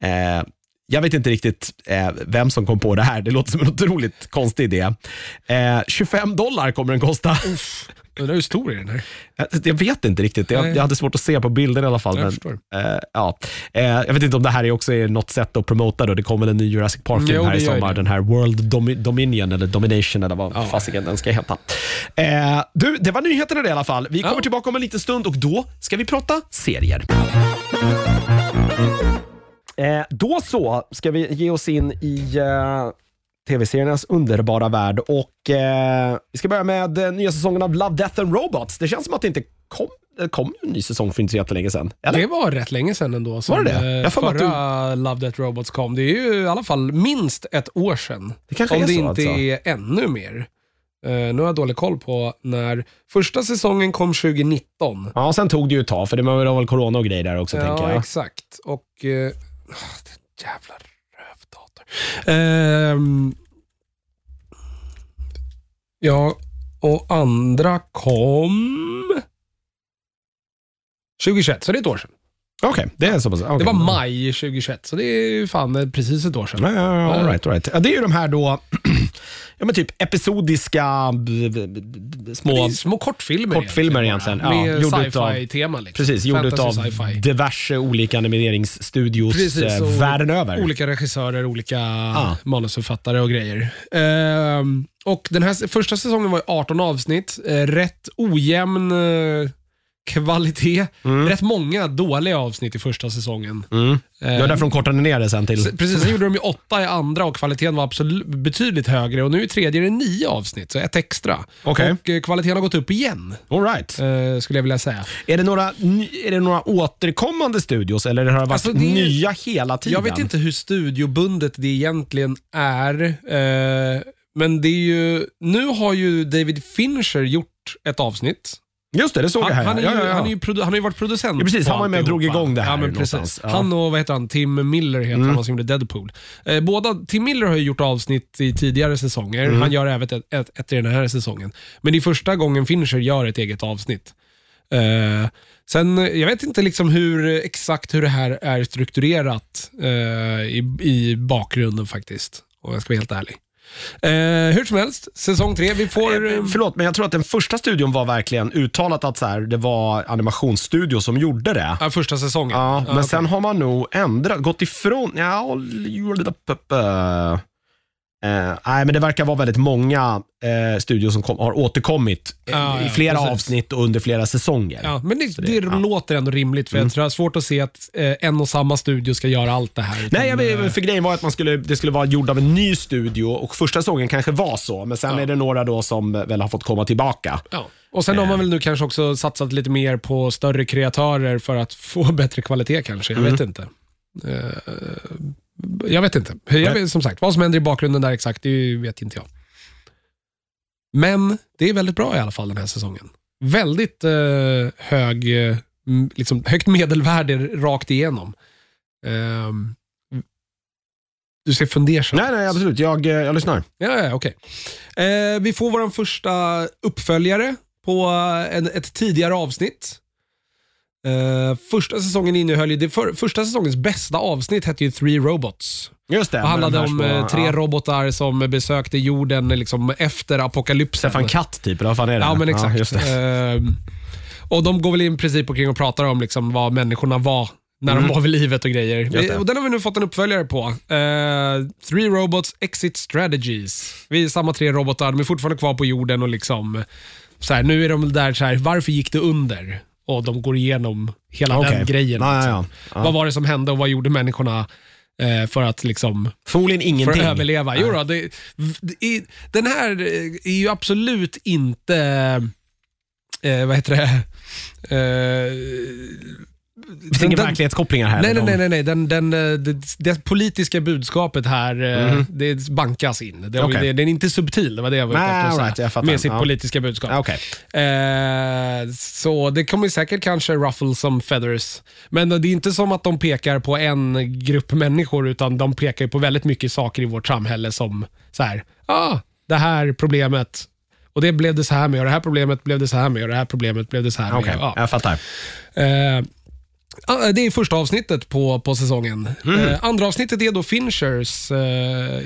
ja. Eh, jag vet inte riktigt eh, vem som kom på det här. Det låter som en otroligt konstig idé. Eh, 25 dollar kommer den kosta. Undrar hur stor är den här? Eh, Jag vet inte riktigt. Jag, jag hade svårt att se på bilden i alla fall. Jag Men, förstår. eh, ja. eh, jag vet inte om det här är också är något sätt att promota. Då. Det kommer en ny Jurassic Park-film Jo, här i sommar. Den här World Domi- Dominion eller Domination eller vad Ja. fasiken den ska heta. Eh, du, det var nyheterna det i alla fall. Vi kommer Ja. tillbaka om en liten stund och då ska vi prata serier. Eh, då så ska vi ge oss in i eh, tv-seriernas underbara värld och eh, vi ska börja med eh, nya säsongen av Love, Death and Robots. Det känns som att det inte kom, det kom en ny säsong för inte så jättelänge sedan. Eller? Det var rätt länge sedan ändå som Var det det? eh, Jag att förra Love Death Robots kom. Det är ju i alla fall minst ett år sedan. Det kanske Om är det så inte alltså. är ännu mer. Eh, nu har jag dålig koll på när första säsongen kom 2019. Ja, sen tog det ju ett tag, för det var väl corona och grejer där också, tänker Ja, jag. exakt. Och... Den jävla. Ehm, ja, och andra kom... 2021, så det är ett år sedan. Okej, det är så pass. okej. Det var maj 2021, så det är ju fan precis ett år sedan. Ja, ja, ja, all right, all right. Ja, det är ju de här då, ja, men typ episodiska b- b- b- små... Små kortfilmer Kortfilmer egentligen. bara. Med sci-fi-tema. Liksom. Precis, gjord av diverse olika animeringsstudios Precis, eh, världen över. Olika regissörer, olika Ah. manusförfattare och grejer. Ehm, och den här första säsongen var ju 18 avsnitt, eh, rätt ojämn eh, kvalitet. Rätt många dåliga avsnitt i första säsongen. Mm. Det Eh, var därför de kortade ner det sen till... Precis, sen gjorde de ju åtta i andra och kvaliteten var absolut betydligt högre. Och nu i tredje är det nio avsnitt, så ett extra. Okej. Och eh, kvaliteten har gått upp igen, All right. eh, skulle jag vilja säga. Är, det några, är det några återkommande studios eller har det varit Alltså, det är- nya hela tiden? Jag vet inte hur studiobundet det egentligen är, men det är ju, nu har ju David Fincher gjort ett avsnitt. Just det, det såg Han, jag här. han, är ja, ju, ja, ja. Han, är ju produ- han har ju varit producent Ja, precis. Han var med och drog igång det här Ja, men precis. Ja. Han och vad heter han? Tim Miller heter Mm. han som gjorde Deadpool. Eh, båda, Tim Miller har ju gjort avsnitt i tidigare säsonger. Mm. Han gör även ett, ett, ett i den här säsongen. Men det är första gången Fincher gör ett eget avsnitt. Eh, sen, jag vet inte liksom hur, exakt hur det här är strukturerat eh, i, i bakgrunden faktiskt. Om jag ska vara helt ärlig. Eh, hur som helst, säsong tre. Vi får... Eh, Förlåt, men jag tror att den första studion var verkligen uttalat att så här, det var animationsstudio som gjorde det. Ja, första säsongen. Ja, men sen har man nog ändrat, gått ifrån, ja, uh, nej, men det verkar vara väldigt många eh, studios som kom, har återkommit eh, Ja, i ja, flera precis. avsnitt och under flera säsonger. Ja, men det, det- det, ja. Mm. låter ändå rimligt, för jag tror jag har svårt att se att eh, en och samma studio ska göra allt det här. utan, Nej, jag eh, vet, för grejen var att man skulle, det skulle vara gjord av en ny studio och första säsongen kanske var så, men sen är det några då som väl har fått komma tillbaka. ja. Och sen har Eh. man väl nu kanske också satsat lite mer på större kreatörer för att få bättre kvalitet kanske. Jag Mm. vet inte. Eh, Jag vet inte. Jag vet, som sagt, vad som händer i bakgrunden där exakt, det vet inte jag. Men det är väldigt bra i alla fall den här säsongen. Väldigt eh, hög, eh, liksom, högt medelvärde rakt igenom. Ehm, du ser fundersam Nej, nej, absolut. Jag, eh, jag lyssnar. Ja, ja okej. Eh, vi får vår första uppföljare på en, ett tidigare avsnitt. Eh, första säsongen innehöll ju, det för, första säsongens bästa avsnitt hette ju Three Robots. Just det. Med handlade om små- eh, tre ja. robotar som besökte jorden liksom efter apokalypsen. Stefan Katt typ, eller vad fan är det? Ja, men exakt. just det. Ehm, och De går väl i princip omkring och pratar om liksom vad människorna var när de var vid livet och grejer. Mm. Och Den har vi nu fått en uppföljare på. Eh, Three Robots Exit Strategies. Vi är samma tre robotar, de är fortfarande kvar på jorden och liksom så här, nu är de där så här, varför gick det under? Och de går igenom hela Okej. den grejen. Ja, liksom. ja. Ja. Vad var det som hände och vad gjorde människorna eh, för att liksom Förmodligen för ingenting. att överleva. Jo då, det, det, den här är ju absolut inte, eh, vad heter det, eh, finns inga verklighetskopplingar här. Nej, nej, nej, nej, nej. Den, den, eh, det, det politiska budskapet här, eh, Mhm. det bankas in. Det, Okej. det, den är inte subtil, det var det jag var ute Nej, efter att säga. right, jag fattar. med sitt Ja. politiska budskap. Okej. Eh, så det kommer säkert kanske ruffle som feathers. Men det är inte som att de pekar på en grupp människor, utan de pekar ju på väldigt mycket saker i vårt samhälle som så här, ah, det här problemet, och det blev det så här med, och det här problemet blev det så här med, och det här problemet blev det så här med. Okej, Ja. jag fattar. Eh, det är första avsnittet på, på säsongen. Mm. Eh, andra avsnittet är då Finchers eh,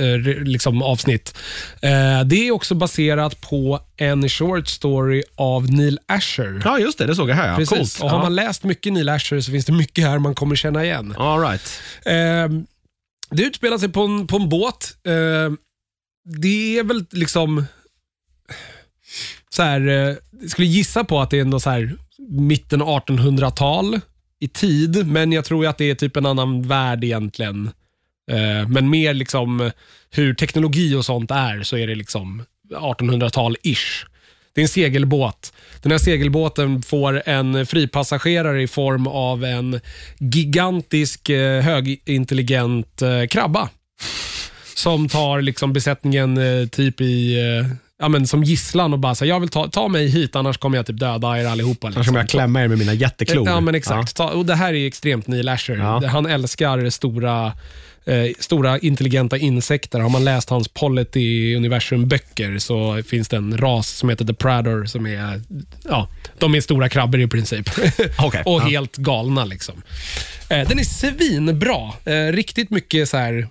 eh, liksom avsnitt. Eh, det är också baserat på en short story av Neil Asher. Ja, just det. Det såg jag här. Ja. Precis. Coolt. Och har man läst mycket Neil Asher så finns det mycket här man kommer känna igen. All right. Eh, det utspelar sig på en, på en båt. Eh, det är väl liksom... Så här, eh, skulle gissa på att det är ändå så här mitten 1800-tal i tid, men jag tror ju att det är typ en annan värld egentligen. Eh, men mer liksom hur teknologi och sånt är, så är det liksom 1800-tal-ish. Det är en segelbåt. Den här segelbåten får en fripassagerare i form av en gigantisk eh, högintelligent eh, krabba. Som tar liksom besättningen typ i, ja, men som gisslan och bara säger jag vill ta, ta mig hit annars kommer jag typ döda er allihopa. Liksom. kommer jag klämma er med mina jätteklor. Ja, men exakt. Ta, och det här är extremt Neil Asher. Ja. Han älskar stora, eh, stora intelligenta insekter. Har man läst hans Polity Universum-böcker så finns det en ras som heter The Prador som är, ja, de är stora krabbor i princip. Okej, och ja. helt galna liksom. Eh, den är svinbra. Eh, riktigt mycket så här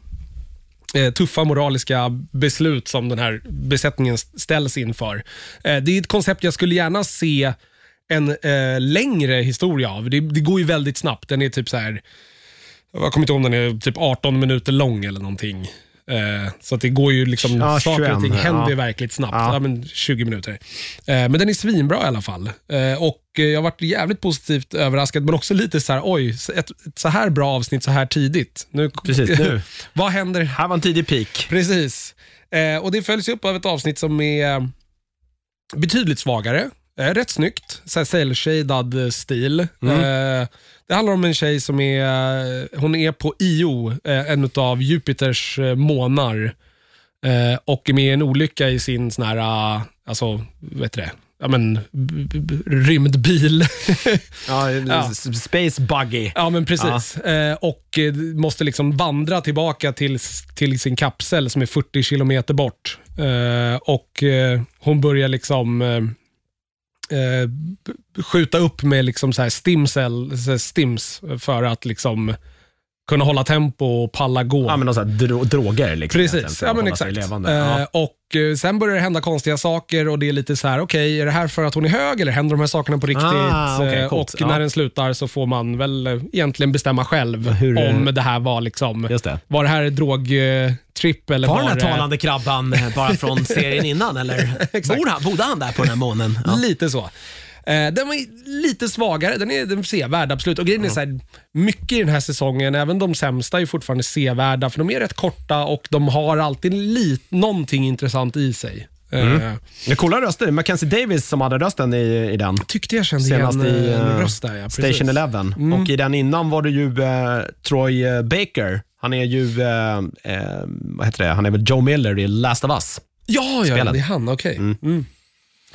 Eh, tuffa moraliska beslut som den här besättningen ställs inför. Eh, det är ett koncept jag skulle gärna se en eh, längre historia av. Det, det går ju väldigt snabbt. Den är typ så här, jag kommer inte ihåg om den är typ 18 minuter lång eller någonting. Eh, så att det går ju liksom, Ja, saker och 21, ting händer ja. verkligt snabbt. Ja. Ja. men 20 minuter. Eh, men den är svinbra i alla fall. Eh, och eh, jag har varit jävligt positivt överraskad, men också lite så här, oj, ett, ett så här bra avsnitt så här tidigt. Nu, Precis, nu. vad händer Här var en tidig peak. Precis. Och Det följs upp av ett avsnitt som är betydligt svagare. Eh, rätt snyggt. Cell-shadad stil. Eh, det handlar om en tjej som är, hon är på Io, eh, en av Jupiters eh, månar. Eh, och är med i en olycka i sin sån här, alltså, vet det? Ja, men, rymdbil. Ja, Ja. Space buggy. Ja, men precis. Eh, och måste liksom vandra tillbaka till, till sin kapsel som är 40 kilometer bort. Eh, och eh, hon börjar liksom Eh, skjuta upp med liksom så här stimcell, så här stims för att liksom kunna hålla tempo och palla gå. Ja, men någon sån här dro- droger liksom. Precis, ja men exakt. Levande. Eh, Ja. och eh, Sen börjar det hända konstiga saker och det är lite så här, okej, är det här för att hon är hög eller händer de här sakerna på riktigt? Ah, Eh, coolt. och Ja. när den slutar så får man väl egentligen bestämma själv Hur- om det här var liksom, det. var det här drogtripp eller Var var den här talande krabban bara från serien innan eller bor han, bodde han där på den här månen? Ja. Lite så. Eh, den var lite svagare, den är, den är sevärd absolut. Och grejen är så här, mycket i den här säsongen, även de sämsta är fortfarande sevärda, för de är rätt korta och de har alltid lit, någonting intressant i sig. Eh, Det är coola röster. Mackenzie Davis som hade rösten i, i den. tyckte jag kände Senast igen i, eh, en röst där. Ja, precis. Station Eleven. Och i den innan var det ju eh, Troy eh, Baker. Han är ju, eh, eh, vad heter det, han är väl Joe Miller i Last of Us. Ja, ja, ja, Spelet. det är han. Okej. Mm.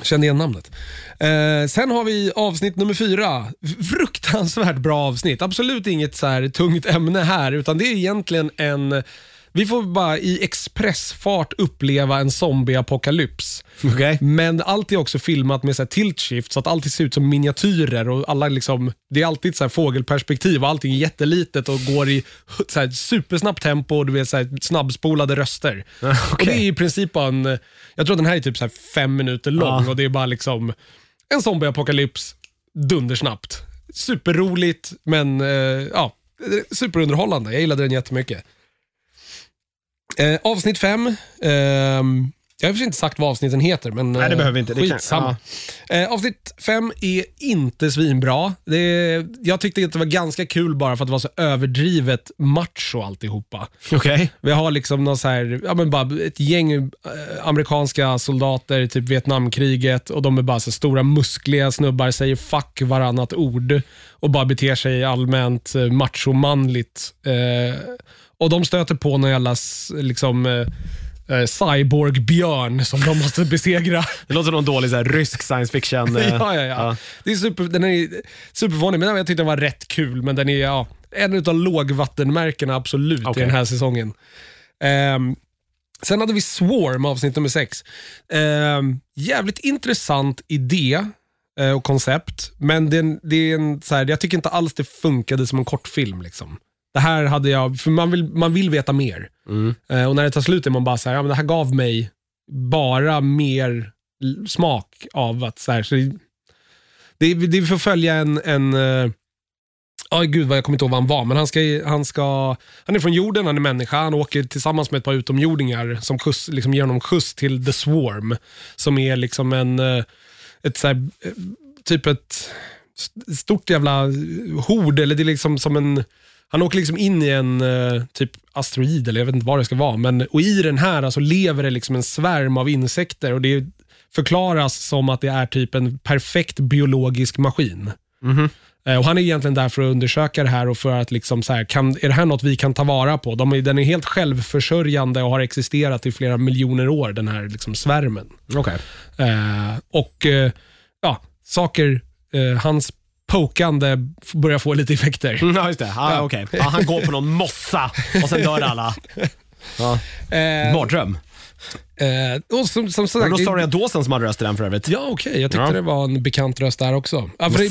Kände igen namnet. Eh, sen har vi avsnitt nummer fyra. Fruktansvärt bra avsnitt. Absolut inget så här tungt ämne här, utan det är egentligen en... Vi får bara i expressfart uppleva en zombieapokalyps. Okej. Men allt är också filmat med så här tilt shift så att allt ser ut som miniatyrer och alla liksom, det är alltid så här fågelperspektiv och allting är jättelitet och går i så här supersnabbt tempo och du vet så här snabbspolade röster. Och det är i princip bara en, jag tror den här är typ så här fem minuter lång och det är bara liksom en zombieapokalyps dundersnabbt. Superroligt men eh, ja, superunderhållande. Jag gillade den jättemycket. Eh, avsnitt fem. ehm, jag har för inte sagt vad avsnitten heter, men Nej, det eh, behöver vi inte. Det kan- skitsamma. Eh, avsnitt fem är inte svinbra. Det jag tyckte att det var ganska kul bara för att det var så överdrivet macho alltihopa. Okej. Vi har liksom någon så här, ja men bara ett gäng eh, amerikanska soldater, typ Vietnamkriget och de är bara så stora muskliga snubbar, säger fuck varannat ord och bara beter sig allmänt eh, machomanligt. Eh, och de stöter på någon jävla s- liksom, eh, eh, cyborg-björn som de måste besegra. Det låter som någon dålig så här, rysk science fiction. eh, ja, ja, ja. Det är super, den är superfånig, men jag tyckte den var rätt kul. Men den är ja, en av lågvattenmärkena absolut Okej. i den här säsongen. Ehm, sen hade vi Swarm, avsnitt nummer sex. Ehm, jävligt intressant idé eh, och koncept, men den, det är en, så här, jag tycker inte alls det funkade som en kortfilm. Liksom. Det här hade jag, för man vill, man vill veta mer. Mm. Eh, och när det tar slut är man bara så här, ja, men det här gav mig bara mer smak av att så här, så det, det, det får följa en, en Ja, gud vad jag kommer inte ihåg vad han var, men han, ska, han, ska, han är från jorden, han är människa, han åker tillsammans med ett par utomjordingar som skjuts, liksom ger honom skjuts till The Swarm, som är liksom en, eh, ett så här, typ ett st- stort jävla hord, eller det är liksom som en, han åker liksom in i en eh, typ asteroid, eller jag vet inte vad det ska vara, men och i den här alltså, lever det liksom en svärm av insekter och det förklaras som att det är typ en perfekt biologisk maskin. Eh, Och Han är egentligen där för att undersöka det här och för att liksom så här, kan, är det här något vi kan ta vara på? De är, den är helt självförsörjande och har existerat i flera miljoner år, den här liksom svärmen. Okej. Eh, och eh, ja, saker, eh, hans pokandé f- börjar få lite effekter. Mm, Ja, just det. Ja, Ja. okej. ja, han går på någon mossa och sen dör alla. Ja. Eh, Mardröm. eh, och som, som Det sagt, Rosaria Dawson som hade röst i den för övrigt. Ja, okej. Jag tyckte Ja. det var en bekant röst där också. Ja, för det-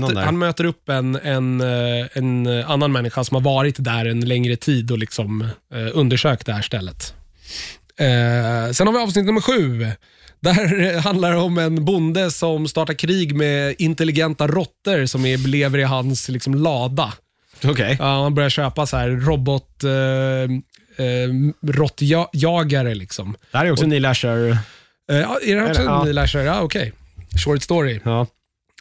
möter, han möter upp en, en, eh, en annan människa som har varit där en längre tid och liksom eh, undersökt det här stället. Eh, sen har vi avsnitt nummer sju. Där handlar det om en bonde som startar krig med intelligenta råttor som är, lever i hans liksom, lada. Okej. Ja, han börjar köpa så här robot... Eh, eh, råttjagare liksom. Det här är också Neil Asher. Eh, ja, är det också Eller, ja. en Neil Asher? Ja, okej. Short story. Ja.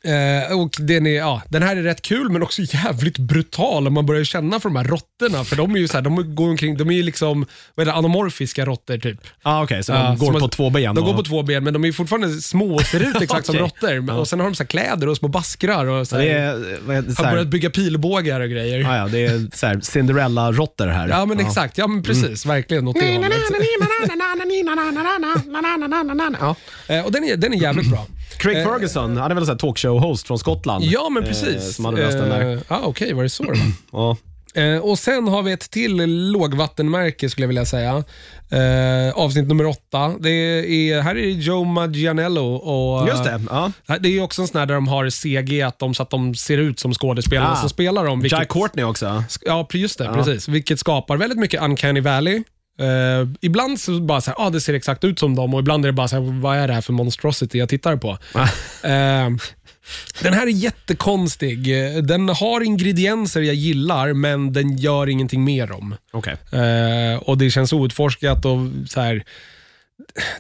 Eh, och den, är, ja, den här är rätt kul men också jävligt brutal om man börjar känna för de här råttorna. För de är ju så här, de går omkring, de är ju liksom vad är det, anamorfiska råttor typ. Ah, Okej, så Ja, de går som på att- två ben? De går och- på två ben men de är fortfarande små och ser ut exakt som Okej. råttor. Men- Och sen har de så här kläder och små baskrar och så här, Det är, vad heter, så har här, börjat bygga pilbågar och grejer. ah, ja, det är så här Cinderella-råttor här. Ja men exakt, ja men precis. Verkligen åt det hållet. Ja. Eh, och den är, den är jävligt bra. Craig Eh, Ferguson, han är väl en talkshow-host från Skottland? Ja men eh, precis. Som hade rösten där. Eh, Ja okej, var det så? Ja. Eh, och sen har vi ett till lågvattenmärke skulle jag vilja säga. Eh, avsnitt nummer åtta. Det är, här är Joe Maggianello. Och, Just det. Ja. eh, Det är också en sån här där de har CG att de, så att de ser ut som skådespelarna Ah. som spelar dem. Jack Courtney också. Ja, just det. Precis. Vilket skapar väldigt mycket uncanny valley. Eh, ibland så bara så här, ah, det ser exakt ut som dem och ibland är det bara så här, vad är det här för monstrosity jag tittar på? Eh, den här är jättekonstig. Den har ingredienser jag gillar, men den gör ingenting med dem. Okej. Eh, och Det känns outforskat och så här.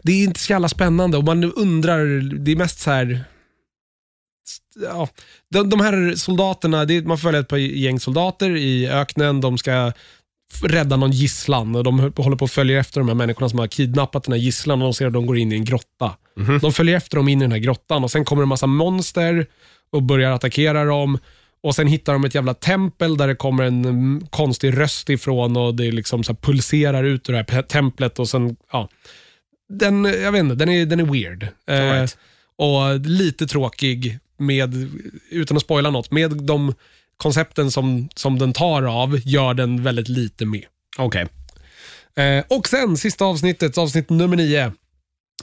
Det är inte så jävla spännande och man undrar, det är mest så här. Ja, de, de här soldaterna, det man följer ett par gäng soldater i öknen. De ska rädda någon gisslan och de håller på att följa efter de här människorna som har kidnappat den här gisslan och de ser att de går in i en grotta. De följer efter dem in i den här grottan och sen kommer en massa monster och börjar attackera dem. Och Sen hittar de ett jävla tempel där det kommer en mm, konstig röst ifrån och det liksom så pulserar ut ur det här templet. och sen, ja. Den, jag vet inte, den är, den är weird. Eh, right. och lite tråkig, med, utan att spoila något, med de koncepten som, som den tar av, gör den väldigt lite med. Okej. Eh, och sen sista avsnittet, avsnitt nummer nio.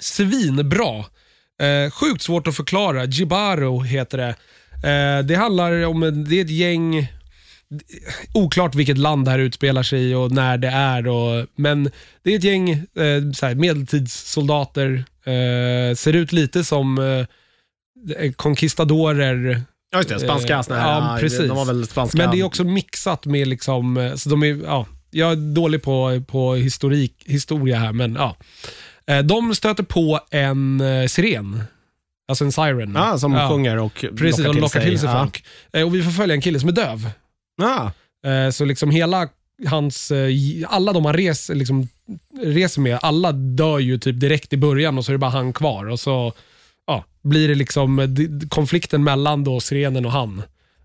Svinbra. Eh, sjukt svårt att förklara. Jibaro heter det. Eh, det handlar om, det är ett gäng, oklart vilket land det här utspelar sig i och när det är. Och, men det är ett gäng eh, så här, medeltidssoldater. Eh, ser ut lite som eh, conquistadorer Ja, just det. Spanska Eh, såna här. ja, precis. De var väl spanska. men det är också mixat med, liksom, eh, så de är, ja, jag är dålig på, på historik, historia här, men ja. Eh, De stöter på en siren, alltså en siren. Ja, som Ja, sjunger och Precis, lockar och till lockar sig. till sig ja. folk. Eh, Och vi får följa en kille som är döv. Ja. Eh, Så liksom hela hans, alla de han reser, liksom, reser med, alla dör ju typ direkt i början och så är det bara han kvar. Och så blir det liksom eh, konflikten mellan då sirenen och han.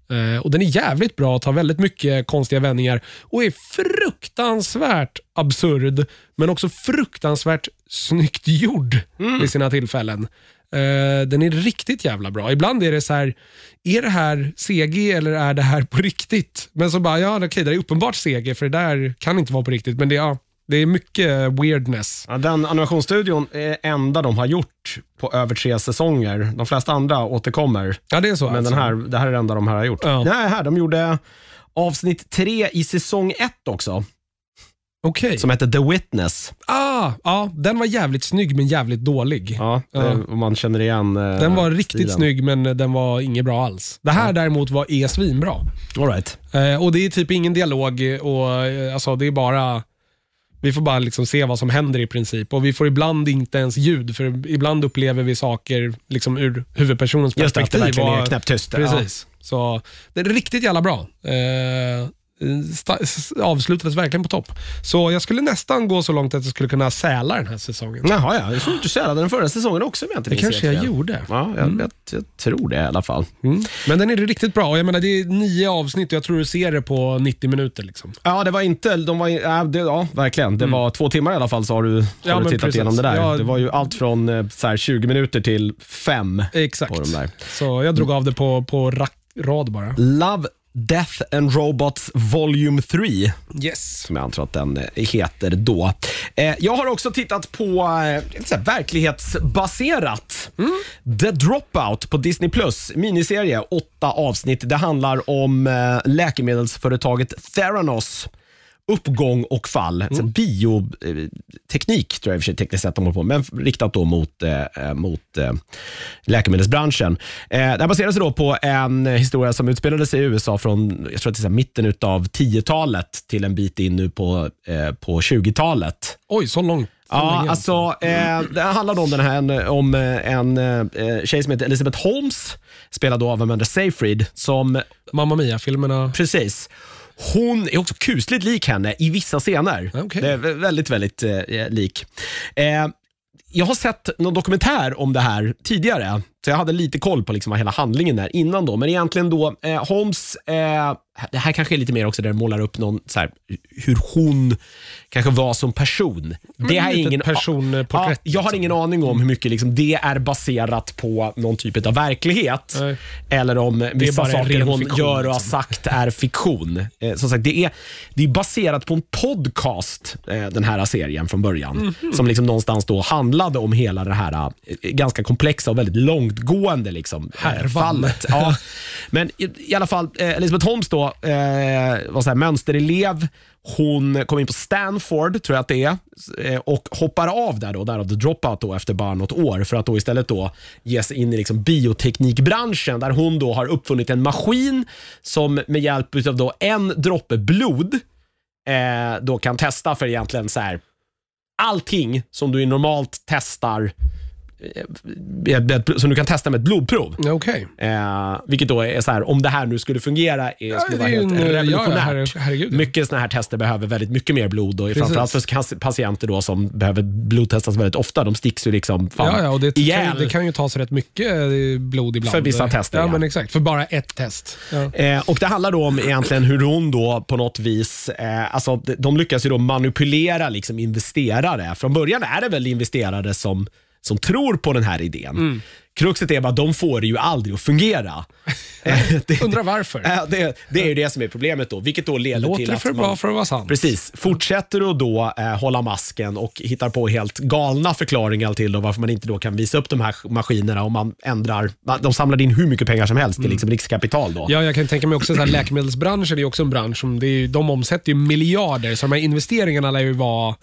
Eh, och Den är jävligt bra, tar väldigt mycket konstiga vändningar och är fruktansvärt absurd, men också fruktansvärt snyggt gjord vid sina tillfällen. Eh, den är riktigt jävla bra. Ibland är det så här, är det här CG eller är det här på riktigt? Men så bara, ja okej, det är uppenbart CG för det där kan inte vara på riktigt. Men det, ja, det är mycket weirdness. Ja, den animationsstudion är enda de har gjort på över tre säsonger. De flesta andra återkommer, Ja, det är så men alltså. den här, det här är det enda de här har gjort. Ja. Nej, här, de gjorde avsnitt tre i säsong ett också, Okej. som heter The Witness. Ah, ja, den var jävligt snygg men jävligt dålig. Ja, Ja. Det, om man känner igen eh, Den var riktigt stilen. snygg men den var inget bra alls. Det här däremot var är svinbra. All right. Eh, och det är typ ingen dialog och eh, alltså det är bara vi får bara liksom se vad som händer i princip och vi får ibland inte ens ljud för ibland upplever vi saker liksom ur huvudpersonens Just det, att det perspektiv. verkligen är knäpptyst. Precis. Så det är riktigt jävla bra. Eh, avslutades verkligen på topp. Så jag skulle nästan gå så långt att jag skulle kunna säla den här säsongen. Ja. Jaha, ja. Jag tror du sälade den förra säsongen också om jag inte Det kanske jag fel. gjorde. Ja, jag, jag, jag tror det i alla fall. Mm. Men den är riktigt bra. Och Jag menar, det är nio avsnitt och jag tror du ser det på 90 minuter. Liksom. Ja, det var inte, de var, ja, det, ja verkligen. Det var två timmar i alla fall så har du, har Mm. Ja, du tittat precis. igenom det där. Ja. Det var ju allt från eh, så här, 20 minuter till fem Exakt. Så jag drog av det på, på rack, rad bara. Love, Death and Robots Volume 3, Yes. som jag antar att den eh, heter då. Eh, jag har också tittat på eh, så här verklighetsbaserat. The Dropout på Disney+, Plus miniserie, åtta avsnitt. Det handlar om eh, läkemedelsföretaget Theranos uppgång och fall. Mm. Bioteknik tror jag i och för sig tekniskt sett de håller på men riktat då mot, eh, mot eh, läkemedelsbranschen. Eh, det här baserar sig då på en historia som utspelade sig i USA från jag tror att det är mitten av 10-talet till en bit in nu på, eh, på 20-talet. Oj, så långt. Ja, länge. alltså, eh, det handlar om den här om eh, en eh, tjej som heter Elizabeth Holmes, spelad då av Amanda Seyfried, som Mamma Mia-filmerna. Precis. Hon är också kusligt lik henne i vissa scener. Okej. Det är vä- väldigt, väldigt eh, lik. Eh, jag har sett någon dokumentär om det här tidigare, så jag hade lite koll på liksom hela handlingen är innan då. Men egentligen då, eh, Holmes, eh, det här kanske är lite mer också där det målar upp någon, så här, hur hon kanske var som person. Det har jag litet ingen personporträtt, Ja, jag har liksom. ingen aning om hur mycket liksom, det är baserat på någon typ av verklighet. Nej. Eller om vissa saker hon fiktion, gör och har liksom. sagt är fiktion. Eh, som sagt, det är, det är baserat på en podcast, eh, den här serien från början. Mhm. Som liksom någonstans då handlade om hela det här eh, ganska komplexa och väldigt långtgående liksom, eh, Härvan. fallet. Ja. Men i, i alla fall, eh, Elisabeth Holmes då, eh, var så här, mönsterelev. Hon kom in på Stanford, tror jag att det är, eh, och hoppar av där, då, därav the dropout då, efter bara något år för att då istället då ge sig in i liksom bioteknikbranschen där hon då har uppfunnit en maskin som med hjälp av då en droppe blod eh, då kan testa för egentligen så här allting som du normalt testar som du kan testa med ett blodprov. Okej. Eh, vilket då är så här, om det här nu skulle fungera, är, Ja, skulle det vara helt en, ja, revolutionärt. herre- herregud. Mycket sådana här tester behöver väldigt mycket mer blod och framförallt för patienter då som behöver blodtestas väldigt ofta. De sticks ju liksom fan Ja, ja, och det kan, ju, ihjäl. det kan ju ta sig rätt mycket eh, blod ibland. För vissa tester, Ja, ja. men exakt. För bara ett test. Ja. Eh, och Det handlar då om egentligen hur hon då på något vis, eh, alltså de, de lyckas ju då manipulera liksom investerare. Från början är det väl investerare som, som tror på den här idén. Mm. Kruxet är bara de får det ju aldrig att fungera. Det, Undrar varför. det, det är ju det som är problemet då, vilket då leder Låter till det att för man, bra för att vara sant? Precis. Fortsätter du då eh, hålla masken och hittar på helt galna förklaringar till då, varför man inte då kan visa upp de här maskinerna om man ändrar, de samlar in hur mycket pengar som helst till liksom riskkapital då. Mm. Ja, jag kan tänka mig också att läkemedelsbranschen är också en bransch som det är, de omsätter ju miljarder, så de här investeringarna lär ju vara,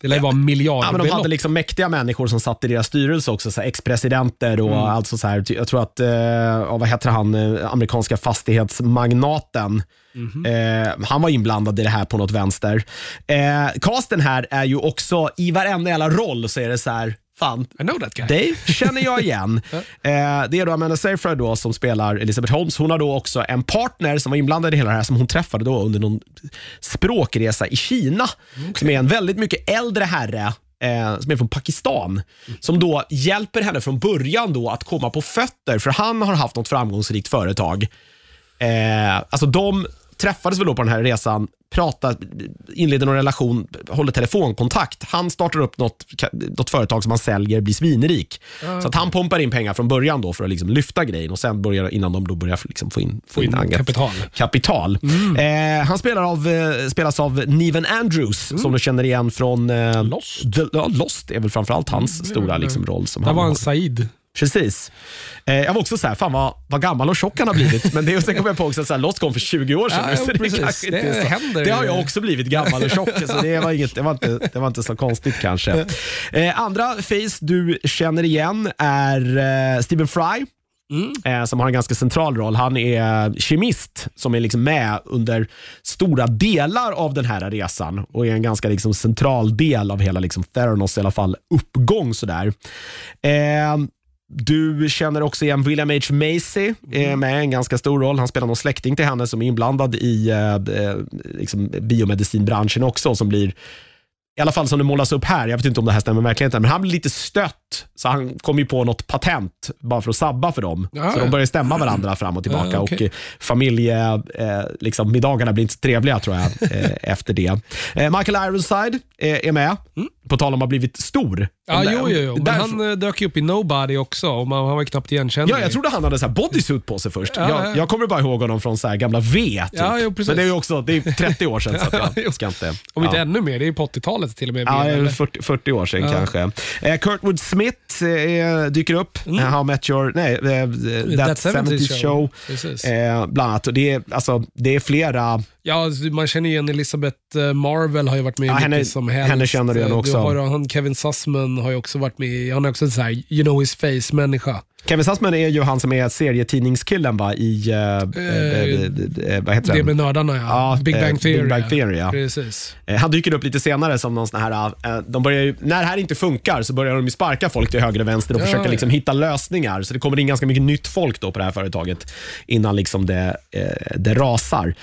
det lär ju vara Ja, men miljardbelopp. de hade liksom mäktiga människor som satt i deras styrelse också, så ex-presidenter och Mm. alltså så här, jag tror att, eh, ja, vad heter han, eh, amerikanska fastighetsmagnaten, Mhm. eh, han var inblandad i det här på något vänster. Eh, casten här är ju också, i varenda jävla roll så är det så här, fan, I know that guy. dig känner jag igen. eh, det är då Amanda Seyfried då som spelar Elizabeth Holmes. Hon har då också en partner som var inblandad i hela det här som hon träffade då under någon språkresa i Kina. Som är en väldigt mycket äldre herre Eh, som är från Pakistan, som då hjälper henne från början då att komma på fötter, för han har haft något framgångsrikt företag. Eh, alltså de träffades väl då på den här resan, pratar, inleder någon relation, håller telefonkontakt. Han startar upp något, något företag som han säljer, blir svinrik. Så att han pumpar in pengar från början då för att liksom lyfta grejen och sen börjar, innan de då börjar liksom få in, få in, in kapital. kapital. Eh, han spelar av, eh, spelas av Neven Andrews, som du känner igen från eh, Lost. The, ja, Lost är väl framförallt hans stora liksom, roll. Som Där han var har. en Said. Precis. Eh, jag var också så här, fan vad, vad gammal och tjock han har blivit. Men det, och sen kom jag på också att Lost kom för 20 år sedan. Ja, så det, precis. Det så. händer. det har jag också blivit, gammal och tjock. Så det var, inget, det var, inte, det var inte så konstigt kanske. Eh, andra face du känner igen är eh, Stephen Fry. Eh, som har en ganska central roll. Han är kemist som är liksom med under stora delar av den här resan och är en ganska liksom central del av hela liksom Theranos i alla fall uppgång. Sådär. Eh, du känner också igen William H. Macy, är med en ganska stor roll. Han spelar någon släkting till henne som är inblandad i eh, eh, liksom biomedicinbranschen också, som blir i alla fall som det målas upp här, jag vet inte om det här stämmer med verkligheten, men han blir lite stött. Så han kom ju på något patent bara för att sabba för dem. Ja, så de börjar stämma varandra fram och tillbaka. Ja, okej. Och eh, familje, eh, liksom, blir inte så trevliga tror jag, eh, efter det. Eh, Michael Ironside eh, är med, på tal om att ha blivit stor. Mm. Ja, jo, jo, jo. Men han eh, dök ju upp i Nobody också och man, han var ju knappt igenkännlig. Ja, jag trodde han hade så här bodysuit på sig först. Ja, jag, ja. jag kommer bara ihåg honom från så här gamla V. Typ. Ja, jo, precis. Men det är ju också det är 30 år sedan, så att jag ska inte... Om inte ännu mer, det är på 80-talet till och med. Ja, mer, eller? 40, 40 år sedan kanske. Eh, Kurtwood Smith eh, dyker upp. Mm. How I Met Your... Nej, eh, That, 70's Show. Precis. Eh, bland annat. Och det, är, alltså, det är flera... Ja, alltså, man känner igen Elisabeth eh, Marvel har ju varit med Ja, mycket henne- som helst. henne känner du igen Eh, också. Du har, han Kevin Sussman har ju också varit med han är också en sån här, you know his face-människa. Kevin Sussman är ju han som är serietidningskillen va, i... Eh, eh, eh, vad heter Det den? med nördarna ja. Ja, Big Bang Theory. Big Bang Theory, ja. Precis. Han dyker upp lite senare som någon sån här, de börjar ju, när det här inte funkar så börjar de ju sparka folk till höger och vänster och Ja, försöka liksom hitta lösningar. Så det kommer in ganska mycket nytt folk då på det här företaget innan liksom det, det rasar.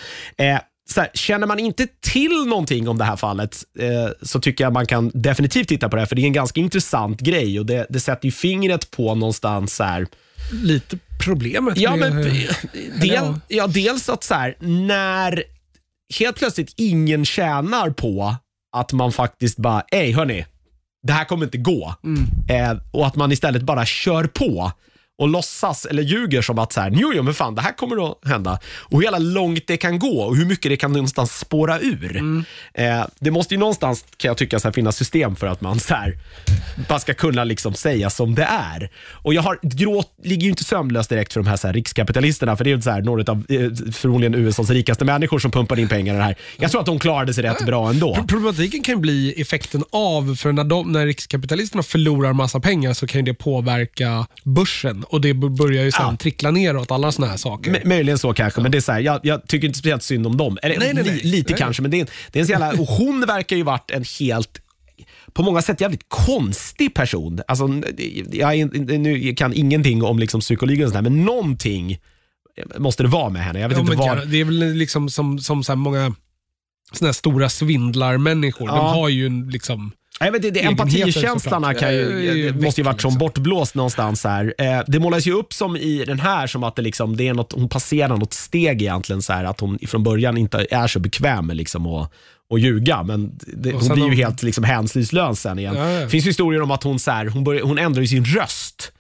Eh, så här, känner man inte till någonting om det här fallet eh, så tycker jag man kan definitivt titta på det här för det är en ganska intressant grej och det, det sätter ju fingret på någonstans så här, Lite problemet Ja, med... men del, ja. dels att så här, när helt plötsligt ingen tjänar på att man faktiskt bara, ej hörni, det här kommer inte gå. Eh, och att man istället bara kör på och låtsas eller ljuger som att så här, jo, jo, men fan, det här kommer att hända. Och hur jävla långt det kan gå och hur mycket det kan någonstans spåra ur. Eh, det måste ju någonstans, kan jag tycka, så här, finnas system för att man så här, bara ska kunna liksom säga som det är. Och jag har, gråt ligger ju inte sömnlöst direkt för de här, så här rikskapitalisterna, för det är ju så här, några av eh, förmodligen USAs rikaste människor som pumpar in pengar i det här. Jag tror att de klarade sig rätt bra ändå. Problematiken kan bli effekten av, för när, de, när riskkapitalisterna förlorar massa pengar så kan det påverka börsen och det börjar ju sen Ja. trickla neråt alla såna här saker. M- möjligen så kanske, men det är så här, jag, jag tycker inte speciellt synd om dem. Eller Nej, nej, nej. lite kanske, men det är, det är en så jävla, och hon verkar ju varit en helt på många sätt jävligt konstig person. Alltså, jag, nu kan ingenting om liksom psykologi och sådär, men någonting måste det vara med henne. Jag vet Ja, inte gärna- Det är väl liksom som, som så här många såna här stora svindlarmänniskor. De Ja. har ju liksom... Jag vet inte, såklart. kan ju, Ja, det det måste ju varit som liksom. bortblåst någonstans här. Eh, det målas ju upp som i den här som att det, liksom, det är något, hon passerar något steg egentligen. Så här, att hon från början inte är så bekväm med liksom att, att ljuga. Men det, Och hon blir ju om- helt liksom, hänsynslös sen igen. Ja, ja. Det finns historier om att hon, så här, hon, börjar, hon ändrar sin röst.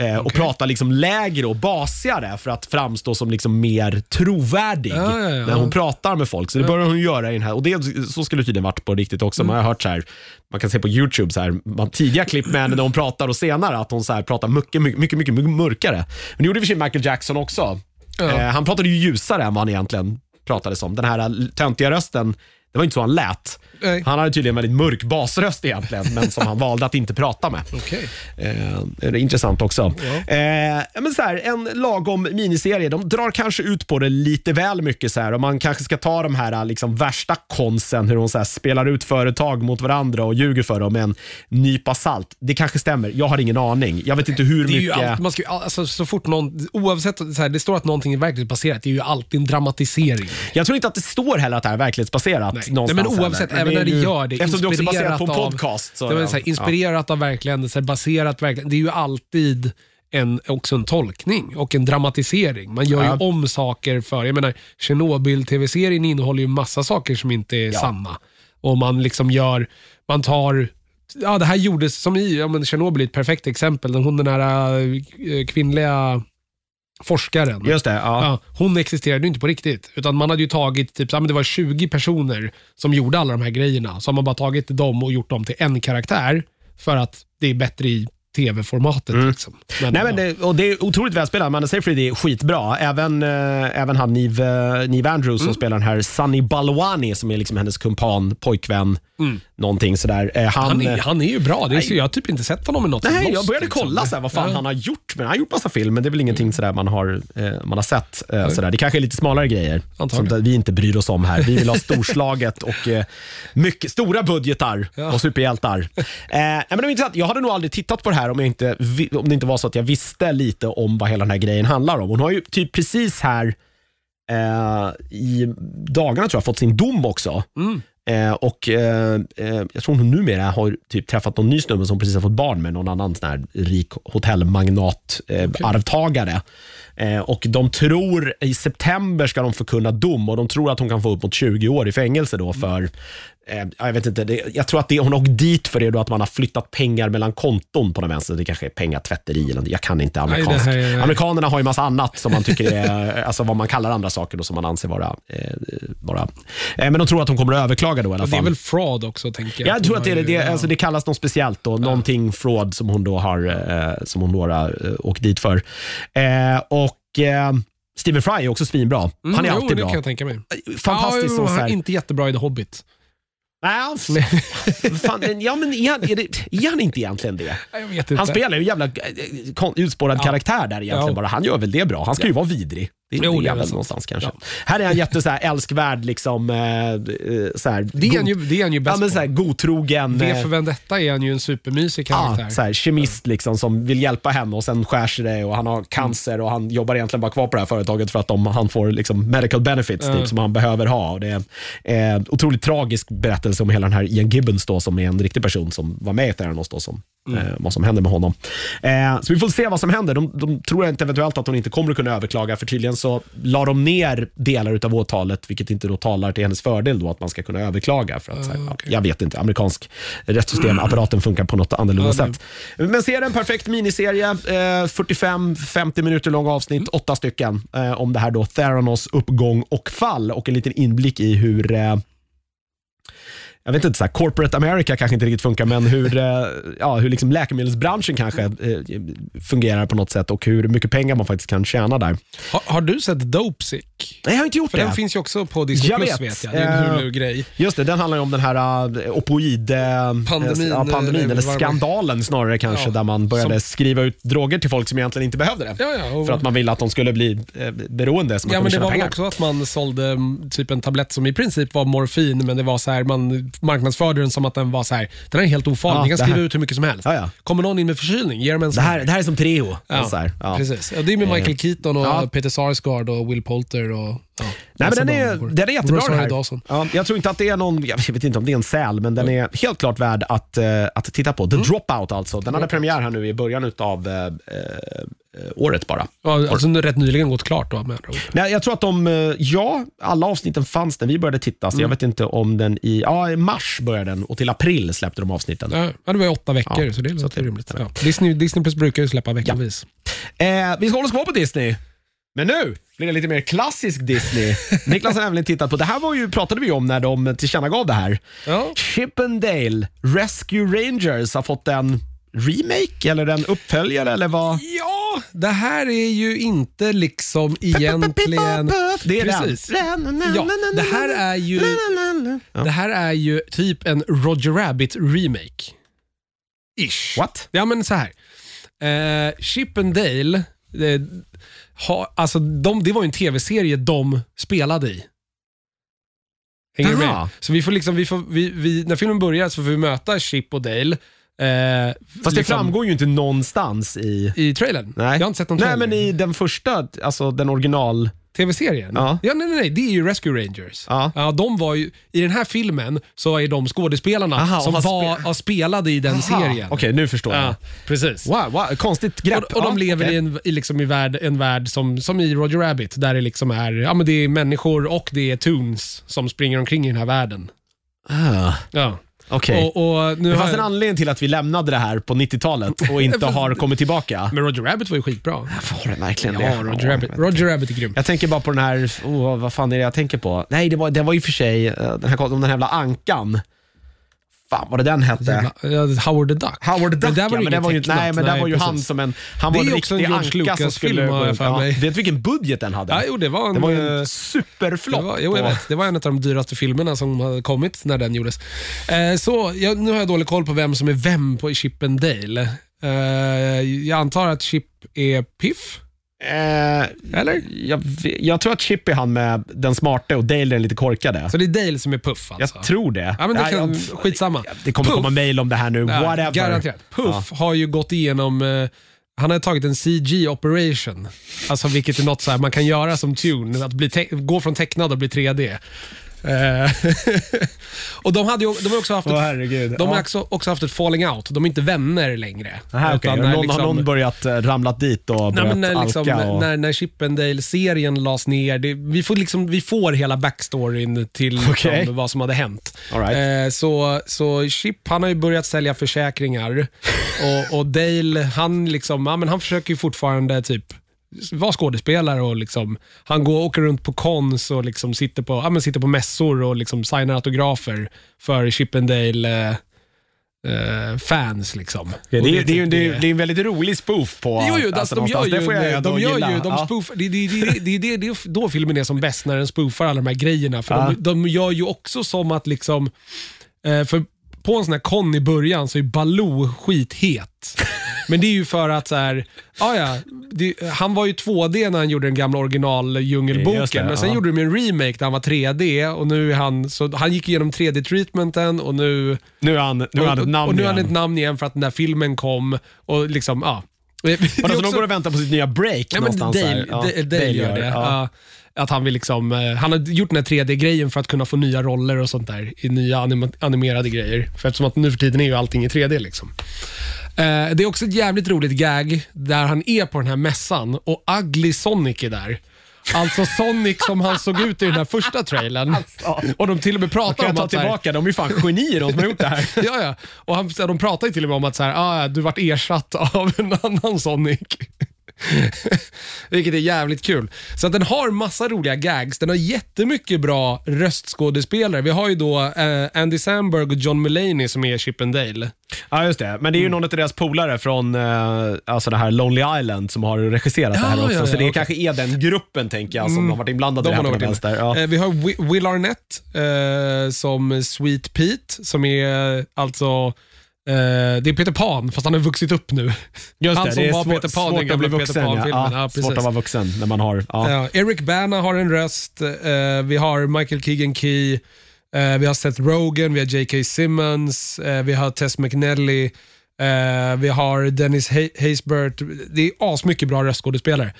Eh, och Okej. pratar liksom lägre och basigare för att framstå som liksom mer trovärdig Ja, ja, ja. när hon pratar med folk. Så det börjar hon göra i den här. Och det, så skulle det tydligen varit på riktigt också. Man har hört så här, man kan se på YouTube, så här, man, tidiga klipp med henne när hon pratar och senare att hon så här, pratar mycket, mycket, mycket, mycket mörkare. Men det gjorde i och för sig Michael Jackson också. Eh, han pratade ju ljusare än vad han egentligen pratade som. Den här töntiga rösten, det var inte så han lät. Nej. Han hade tydligen en väldigt mörk basröst egentligen, men som han valde att inte prata med. Okej. Eh, det är intressant också. Ja. Eh, men så här, en lagom miniserie. De drar kanske ut på det lite väl mycket. Så här, och Man kanske ska ta de här liksom, värsta konsen, hur de så här, spelar ut företag mot varandra och ljuger för dem med en nypa salt. Det kanske stämmer. Jag har ingen aning. Jag vet inte hur Det är ju mycket... allt, man ska, ju all- alltså, så fort någon, oavsett, så här, det står att någonting är verklighetsbaserat, det är ju alltid en dramatisering. Jag tror inte att det står heller att det är verklighetsbaserat Nej. Någonstans. Nej, men oavsett, heller. även är när det ju- gör det, Eftersom det också är baserat på en podcast. Så, det var ja. så här, inspirerat av verklighändelser, baserat verkligen. Det är ju alltid en, också en tolkning och en dramatisering. Man gör Ja. ju om saker för, jag menar, Tjernobyl-tv-serien innehåller ju massa saker som inte är Ja. sanna. Och man liksom gör, man tar Ja, det här gjordes som i, ja men Tjernobyl är ett perfekt exempel. Hon den här äh, kvinnliga forskaren. Just det, ja. Ja, hon existerade ju inte på riktigt. Utan man hade ju tagit, typ, ja, men det var 20 personer som gjorde alla de här grejerna. Så har man bara tagit dem och gjort dem till en karaktär för att det är bättre i tv-formatet. Liksom. Men, Mm. Nej, men det, och det är otroligt välspelat. Amanda Seyfried är skitbra. Även, eh, även han Neve, Neve Andrews Mm. som spelar den här Sunny Balwani som är liksom hennes kumpan, pojkvän, någonting sådär. Eh, han, Mm. han, är, eh, han är ju bra. Det är, så jag har typ inte sett honom i något som Nej, jag började liksom. kolla såhär, vad fan Ja. han har gjort. Men han har gjort massa film, men det är väl ingenting sådär man har, eh, man har sett. Eh, sådär. Det kanske är lite smalare grejer som Antagligen. vi inte bryr oss om här. Vi vill ha storslaget och eh, mycket, stora budgetar Ja. och superhjältar. Eh, men det var intressant. Jag hade nog aldrig tittat på det här om, jag inte, om det inte var så att jag visste lite om vad hela den här grejen handlar om. Hon har ju typ precis här eh, i dagarna tror jag fått sin dom också. Mm. Eh, och eh, eh, Jag tror hon numera har typ träffat någon ny snubbe som precis har fått barn med någon annan sån här rik hotellmagnat, eh. Eh, och De tror i september ska de förkunna dom och de tror att hon kan få upp mot 20 år i fängelse då för jag vet inte, det, jag tror att det, hon har åkt dit för det då att man har flyttat pengar mellan konton på den vänster. Det kanske är pengatvätteri eller något. Jag kan inte Nej, det amerikansk. är- Amerikanerna har ju massa annat som man tycker är, alltså vad man kallar andra saker då, som man anser vara, eh, vara. Eh, men de tror att hon kommer att överklaga då i alla Och det är fall. väl fraud också, tänker jag. Jag tror att det, är det, det, ja. alltså det kallas något speciellt då, någonting fraud som hon då har, eh, som hon då har eh, åkt dit för. Eh, och eh, Stephen Fry är också svinbra. Mm, Han är jo, alltid det bra. kan jag tänka mig. Fantastisk ja, som så här, Inte jättebra i The Hobbit. Nej, fan, ja, men är han, är, det, är han inte egentligen det? Han spelar ju en jävla eh, kon- utspårad Ja. karaktär där egentligen Ja. bara. Han gör väl det bra. Han ska ju vara vidrig. Det, Jo, det det är väl sant. någonstans kanske. Ja. Här är han jätte så här, älskvärd, liksom, eh, eh, så här, det, är han ju, det är han ju ja, bäst men på. så här, godtrogen. V eh, för Vendetta är han ju en supermysig karaktär. Ja, så här, kemist liksom, som vill hjälpa henne och sen skär sig det och han har cancer och han jobbar egentligen bara kvar på det här företaget för att de, han får liksom medical benefits Ja. typ, som han behöver ha. Och det är en eh, otroligt tragisk berättelse om hela den här Ian Gibbons då, som är en riktig person som var med i Theranos, då, som, Mm. eh, vad som händer med honom. Eh, så vi får se vad som händer. De, de tror inte eventuellt att hon inte kommer att kunna överklaga för tydligen så la de ner delar av åtalet vilket inte då talar till hennes fördel då att man ska kunna överklaga. För att, så här, ja, okej. Jag vet inte, amerikansk rättssystem, apparaten funkar på något annorlunda det- sätt. Men se en perfekt miniserie, eh, 45-50 minuter lång avsnitt, Mm. åtta stycken, eh, om det här då Theranos uppgång och fall och en liten inblick i hur eh, jag vet inte, så här, corporate America kanske inte riktigt funkar, men hur, eh, ja, hur liksom läkemedelsbranschen kanske eh, fungerar på något sätt och hur mycket pengar man faktiskt kan tjäna där. Har, har du sett Dopesick? Nej, jag har inte gjort För det. den finns ju också på Disney Jag Plus vet. vet jag. Det är en Eh, Hulu-grej. Just det, den handlar ju om den här uh, opoid... Uh, Pandemin, ja, pandemin eller det var. skandalen snarare kanske, Ja, där man började som- skriva ut droger till folk som egentligen inte behövde det. Ja, ja, och- För att man ville att de skulle bli eh, beroende, så man Ja, kunde men det tjäna var väl pengar. också att man sålde mm, typ en tablett som i princip var morfin, men det var så här, man marknadsförde den som att den var så här, den här är helt ofarlig, Ja, ni kan det skriva här- ut hur mycket som helst. Ja, ja. Kommer någon in med förkylning, ge dem en Det sån här, det här är som Treo. Ja, Så här, ja. precis. Ja, det är med Michael Eh, Keaton och ja. Peter Sarsgaard och Will Poulter och ja, Nej, men den, är, den är jättebra den här. Dawson. Ja, jag tror inte att det är någon, jag vet inte om det är en säl, men den är helt klart värd att, eh, att titta på. The Mm. Dropout alltså. Den hade premiär här nu i början av året bara. Ja, alltså rätt nyligen gått klart då med andra ord. Nej, jag tror att de, eh, ja, alla avsnitten fanns när vi började titta, så Mm. jag vet inte om den i, ja i mars började den och till april släppte de avsnitten. Ja, ja, det var ju åtta veckor, Ja, så det låter rimligt. Ja. Disney, Disney Plus brukar ju släppa veckovis. Eh, vi ska hålla oss kvar på Disney. Men nu blir det lite mer klassisk Disney. Niklas har nämligen tittat på, det här var ju, pratade vi om när de tillkännagav det här. Ja. Chip and Dale Rescue Rangers har fått en remake eller en uppföljare eller vad? Ja, det här är ju inte liksom egentligen... Det är Precis. den. Ja, det här är ju, det här är ju typ en Roger Rabbit remake. Ish. What? Ja, men så här. Eh, Chip and Dale, eh, ha, alltså de, det var ju en tv-serie de spelade i. Hänger du med? Så vi får liksom, vi får, vi, vi, när filmen börjar så får vi möta Chip och Dale. Eh, Fast det liksom, framgår ju inte någonstans i... I trailern? Nej. Jag har inte sett någon Nej, trailer. men i den första, alltså den original... TV-serien? Ja. nej, nej, nej. Det är ju Rescue Rangers. Ja. de var ju, I den här filmen så är de skådespelarna Aha, som var, spe- spelade i den Aha, serien. Okej, nu förstår Ja, jag. precis. Wow, wow, konstigt grepp. Och, och de Ja, lever okej. i en, i liksom i värld, en värld som, som i Roger Rabbit, där det liksom är, ja, men det är människor och det är Toons som springer omkring i den här världen. Ah, Ja. Okej. Och, och nu Det har fanns en jag- anledning till att vi lämnade det här på 90-talet och inte har kommit tillbaka. Men Roger Rabbit var ju skitbra. Var det verkligen Ja, det? Roger Ja, Rabbit, jag vet Roger Rabbit är grym. Jag tänker bara på den här, oh, vad fan är det jag tänker på? Nej, det var, det var och för sig eh, den här, om den här jävla ankan. Fan vad det den hette. Ja, Howard the Duck. Howard the Duck, Men där var ja, men det var ju, nej, men där var ju han precis. som en, han var en också en riktig George anka som Lucas-film, skulle för mig. Vet du vilken budget den hade? Ja, jo, det var en, det var eh, en Det superflopp. var, jo, jag vet. Det var en av de dyraste filmerna som hade kommit när den gjordes. Eh, så, jag, nu har jag dålig koll på vem som är vem på Chip and Dale. Eh, jag antar att Chip är Piff, Eh, eller? jag, jag tror att Chip är han med den smarte och Dale är den lite korkade. Så det är Dale som är Puff alltså? Jag tror det. Ja, men det Nej, kan, jag- skitsamma. Det kommer Puff. komma mail om det här nu. Ja, Whatever. Garanterat. Puff har ju gått igenom, eh, han har tagit en CG operation. Alltså vilket är något så här man kan göra som Tune, att bli gå från tecknad och bli 3D. Eh, och de, hade ju, de har också haft, Åh, ett, de har Ja. också, också haft ett falling out. De är inte vänner längre. Aha. Utan Har när någon, liksom- har någon börjat eh, ramlat dit och Nej, börjat men när, liksom, alka? Och... när, när Chippendale-serien lades ner, det, vi, får liksom, vi får hela backstoryn till liksom, Okej. vad som hade hänt. All right. Eh, så, så Chip han har ju börjat sälja försäkringar och, och Dale han, liksom, ja, men han försöker ju fortfarande typ vara skådespelare och liksom, han går, åker runt på cons och liksom sitter, på, ja, men sitter på mässor och liksom signar autografer för Chippendale eh, eh, fans. Liksom. Ja, det, är, det, är, ju- typ det, är, det är en väldigt rolig spoof på Jo, jo alltså, de gör ju, Det de gör ju, de Ja. spoofar, det, det, det, det, det, det är då filmen är som bäst, när den spoofar alla de här grejerna. För Ja. de, de gör ju också som att liksom, eh, för på en sån här kon i början så är Baloo skithet. Men det är ju för att så här, ah, ja, det, han var ju 2D när han gjorde den gamla original Djungelboken, men sen ja. gjorde de en remake där han var 3D och nu är han, så han gick igenom 3D-treatmenten och nu Nu är han, nu är han ett namn och nu är han igen. ett namn igen för att den där filmen kom och liksom, ja. Det är Vadå, så också- de går och väntar på sitt nya break Ja, men någonstans? Dale, här? Ja, Dale, Dale gör det. Ja. Att han, vill liksom, eh, han har gjort den här 3D-grejen för att kunna få nya roller och sånt där i nya anima- animerade grejer. För eftersom att nu för tiden är ju allting i 3D. Liksom. Eh, det är också ett jävligt roligt gag där han är på den här mässan och Ugly Sonic är där. Alltså Sonic som han såg ut i den här första trailern. Och de till och med pratar om att tillbaka? De är fan genier de som har gjort det här. Ja, ja. Och han, de pratar ju till och med om att så här, ah, du vart ersatt av en annan Sonic. Vilket är jävligt kul. Så att den har massa roliga gags. Den har jättemycket bra röstskådespelare. Vi har ju då eh, Andy Samberg och John Mulaney som är Chip and Dale. Ja, just det. Men det är ju någon av deras polare från eh, alltså det här Lonely Island som har regisserat det här Ja, också. ja, ja, så det okej. kanske är den gruppen, tänker jag, som har varit inblandade i det här har på varit inne. Ja. Eh, vi har Wi- Will Arnett eh, som Sweet Pete, som är alltså det är Peter Pan, fast han har vuxit upp nu. Just han det, som det är var svår, Peter Pan i att gamla bli Peter. Pan-filmen. Ja. Ja, svårt att vara vuxen när man har... Ja. Ja, Eric Bana har en röst, eh, vi har Michael Keegan Key, Eh, vi har Seth Rogen, vi har J.K. Simmons, eh, vi har Tess McNally, eh, vi har Dennis Hay- Haysbert. Det är asmycket bra röstskådespelare.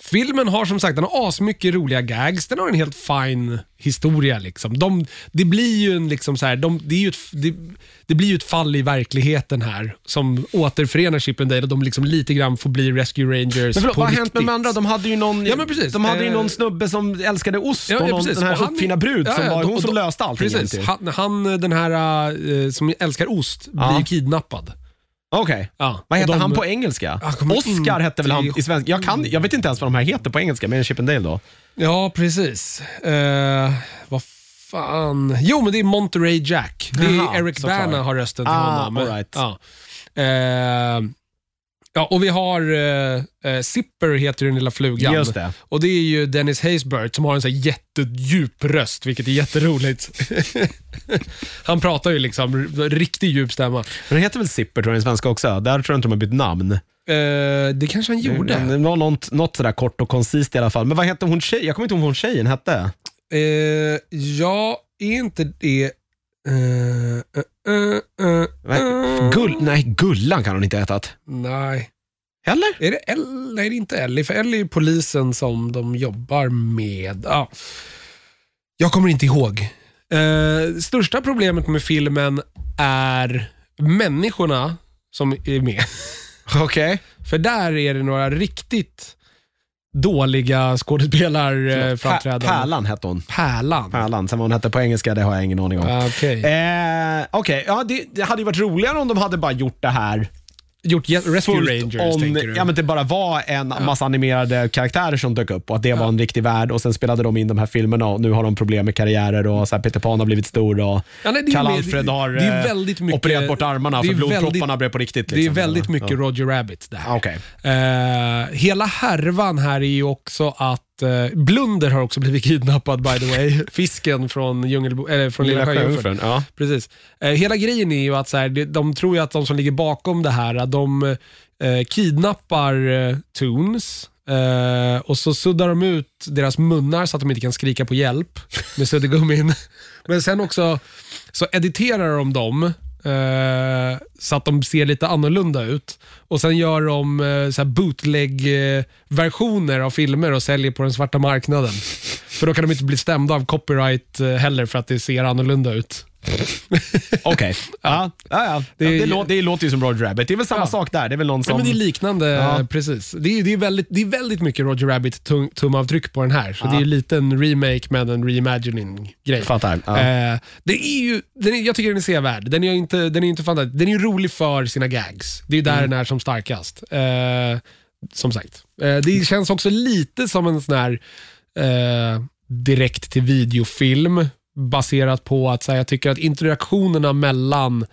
Eh, Filmen har som sagt den har asmycket roliga gags. Den har en helt fine historia. Liksom. De, det blir ju en liksom så här, de, det, är ju ett, det, det blir ju ett fall i verkligheten här som återförenar Chip and Dale och de liksom lite grann får bli Rescue Rangers Men förlåt, på vad har hänt med de andra? De hade ju någon, Ja, precis. de hade ju Eh, någon snubbe som älskade ost Ja, och ja, någon, precis. den här Och uppfinna brud som Ja, ja, var de- hon som löste allting. Precis. egentligen. Han, han den här eh, som älskar ost blir ju kidnappad. Okej. Ja. Vad Och heter de- han på engelska? Jag kommer Oscar inte hette väl han i svenska? Jag, kan, jag vet inte ens vad de här heter på engelska, men Chip and Dale då. Ja, precis. Eh, vad fan. Jo, men det är Monterey Jack. Det är Jaha, Eric såklart. Bana har rösten till Ah, honom. all right. Ja. Eh, ja, och vi har eh, eh, Zipper heter den lilla flugan. Just det. Och det är ju Dennis Haysbert som har en så här jättedjup röst, vilket är jätteroligt. Han pratar ju liksom riktigt djup stämma. Men det heter väl Zipper tror jag i svenska också? Där tror jag inte de har bytt namn. Eh, det kanske han gjorde. Det var något, något sådär kort och koncist i alla fall. Men vad hette hon tjej? Jag kommer inte ihåg vad hon tjejen hette. Eh, ja, är inte det... Uh, uh, uh, Gull, nej, Gullan kan hon inte ha hetat. nej. Eller? Är det Ellie? Nej, det är inte Ellie. För Ellie är polisen som de jobbar med. Ja. Jag kommer inte ihåg. Eh, största problemet med filmen är människorna som är med. Okej. För där är det några riktigt dåliga skådespelarframträdanden. Pärlan hette hon. Pärlan. Pärlan. Sen vad hon hette på engelska, det har jag ingen aning om. Ah, Okej. Eh, Okej, ja, det, det hade ju varit roligare om de hade bara gjort det här Gjort Rescue fullt Rangers, on, tänker du? ja, men det bara var en massa animerade karaktärer som dök upp och att det var en riktig värld och sen spelade de in de här filmerna och nu har de problem med karriärer och så här, Peter Pan har blivit stor och Ja, nej, det är Karl med- Alfred det- har eh, mycket- opererat bort armarna för är blodpropparna blev på riktigt. Det är liksom. väldigt Ja. mycket Roger Rabbit det här. Ja, Okej. Eh, hela härvan här är ju också att eh, Blunder har också blivit kidnappad by the way. Fisken från, djungelbo, eller från Lilla, Sjöjungfrun. Sjöjungfrun. Ja. Precis. Eh, hela grejen är ju att så här, de, de tror ju att de som ligger bakom det här, de eh, kidnappar eh, Toons eh, och så suddar de ut deras munnar så att de inte kan skrika på hjälp med suddgummin. Men sen också så editerar de dem Eh, så att de ser lite annorlunda ut. Och Sen gör de eh, bootleg-versioner av filmer och säljer på den svarta marknaden. För då kan de inte bli stämda av copyright eh, heller för att det ser annorlunda ut. Okej. Ja. Ja, ja. Det Det, det, lå- det låter ju som Roger Rabbit. Det är väl samma Ja. sak där. Det är väl någon Ja, som... men det är liknande, Ja. precis. Det är, det, är väldigt, det är väldigt mycket Roger Rabbit tum, tumavtryck på den här. Så det är lite en remake med en reimagining-grej. Fattar. Ja. Eh, det är ju, den är, jag tycker den är sevärd. Den är ju inte, den är ju inte fantastisk. Den är ju rolig för sina gags. Det är ju där Mm. den är som starkast. Eh, som sagt. Eh, det känns också lite som en sån här eh, direkt till videofilm baserat på att här, jag tycker att interaktionerna mellan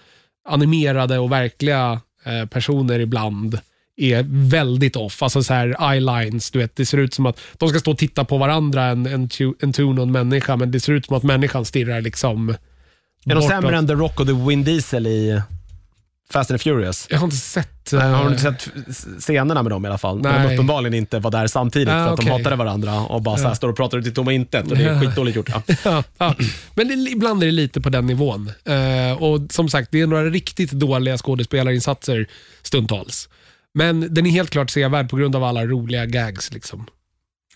animerade och verkliga eh, personer ibland är väldigt off. Alltså så här eyelines, du vet, det ser ut som att de ska stå och titta på varandra, en, en, tu- en tune och en människa, men det ser ut som att människan stirrar liksom är de bortåt. sämre än The Rock och The Vin Diesel i Fast and Furious? Jag har inte sett... Nej, har du eh, inte sett scenerna med dem i alla fall? När de Nej. uppenbarligen inte var där samtidigt Ah, för att de okej. hatade varandra och bara så här står och pratar ut i tomma intet och det är skitdåligt gjort. Ja. ja, ja. Men det, ibland är det lite på den nivån. Eh, och som sagt, det är några riktigt dåliga skådespelarinsatser stundtals. Men den är helt klart sevärd på grund av alla roliga gags. Liksom.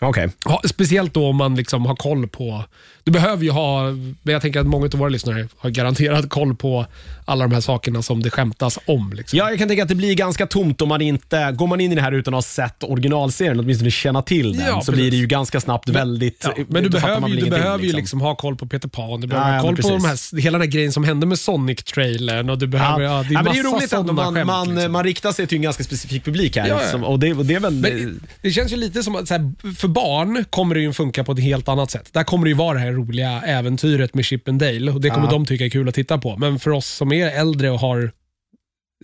Okej. Ja, speciellt då om man liksom har koll på... Du behöver ju ha, men jag tänker att många av våra lyssnare har garanterat koll på alla de här sakerna som det skämtas om. Liksom. Ja, jag kan tänka att det blir ganska tomt om man inte, går man in i det här utan att ha sett originalserien, åtminstone känna till den, Ja, så blir det ju ganska snabbt väldigt... Ja, men du behöver, ju, du behöver ju liksom ha koll på Peter Pan, du behöver Ja, ha koll på de här, hela den här grejen som hände med Sonic-trailern och du behöver, ja, det är ja, men det är roligt att man, skämt. man, liksom. man riktar sig till en ganska specifik publik här. Ja, ja. Som, och, det, och det är väl... Men det känns ju lite som att så här, för barn kommer det ju funka på ett helt annat sätt. Där kommer det ju vara det här roliga äventyret med Chip and Dale och det kommer Ja. de tycka är kul att titta på. Men för oss som är äldre och har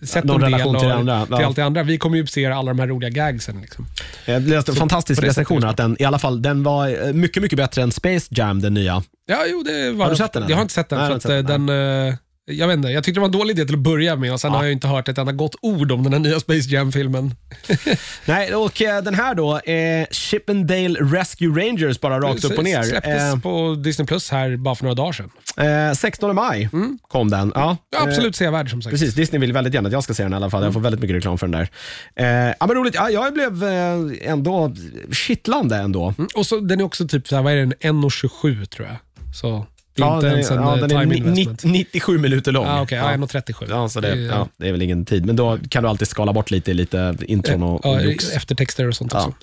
sett Någon en del relation till och, andra, ja. till allt det andra, vi kommer ju se alla de här roliga gagsen. Liksom. jag läste en Så fantastisk på det recension sättet att den, i alla fall, den var eh, mycket, mycket bättre än Space Jam, den nya. Ja, jo, det var Har du sett den, Jag har inte sett den, Nej, för att sett den, eh, jag vet inte, jag tyckte det var en dålig idé till att börja med och sen har jag inte hört ett enda gott ord om den här nya Space Jam-filmen. Nej, och eh, den här då, eh, Chippendale Rescue Rangers, bara rakt upp och ner. Släpptes Eh, på Disney Plus här bara för några dagar sedan. eh, 16 maj kom den. Ja, Ja, absolut sevärd som sagt. Precis, Disney vill väldigt gärna att jag ska se den i alla fall. Jag får väldigt mycket reklam för den där. Eh, ja, men roligt. Ja, jag blev eh, ändå kittlande ändå. Mm, Och så, den är också typ, så här, vad är den, 1.27 tror jag. Så Ja, inte den, ens en ja, eh, den är time ni- investment. ni- 97 minuter lång. Ah, Okej, ja. ja. 1.37. Ja, så det, är- ja, det är väl ingen tid. Men då kan du alltid skala bort lite i lite intron och, och eftertexter och sånt också.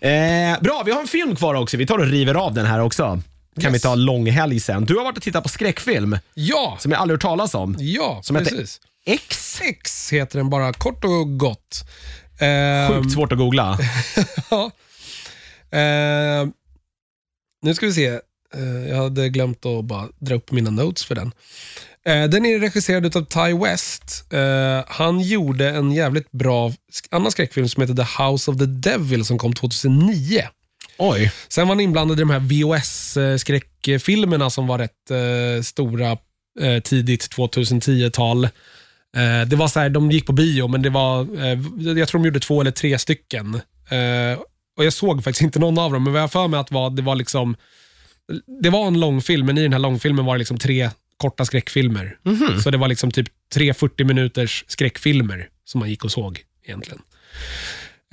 Eh, bra, vi har en film kvar också. Vi tar och river av den här också. Kan Yes. vi ta långhelg sen. Du har varit och tittat på skräckfilm Ja, som jag aldrig hört talas om. ja Som heter precis. X. X heter den bara, kort och gott. Ehm, Sjukt svårt att googla. Ja. Eh, nu ska vi se. Eh, jag hade glömt att bara dra upp mina notes för den. Eh, den är regisserad av Ty West. Eh, han gjorde en jävligt bra annan skräckfilm som heter The House of the Devil som kom 2009. Oj. Sen var han inblandad i de här VHS-skräckfilmerna som var rätt stora tidigt 2010-tal. Eh, det var så här, de gick på bio, men det var, jag tror de gjorde två eller tre stycken. Och Jag såg faktiskt inte någon av dem, men vad jag för mig att var, det var liksom, det var en långfilm, men i den här långfilmen var det liksom tre korta skräckfilmer. Så det var liksom typ tre 40 minuters skräckfilmer som man gick och såg egentligen.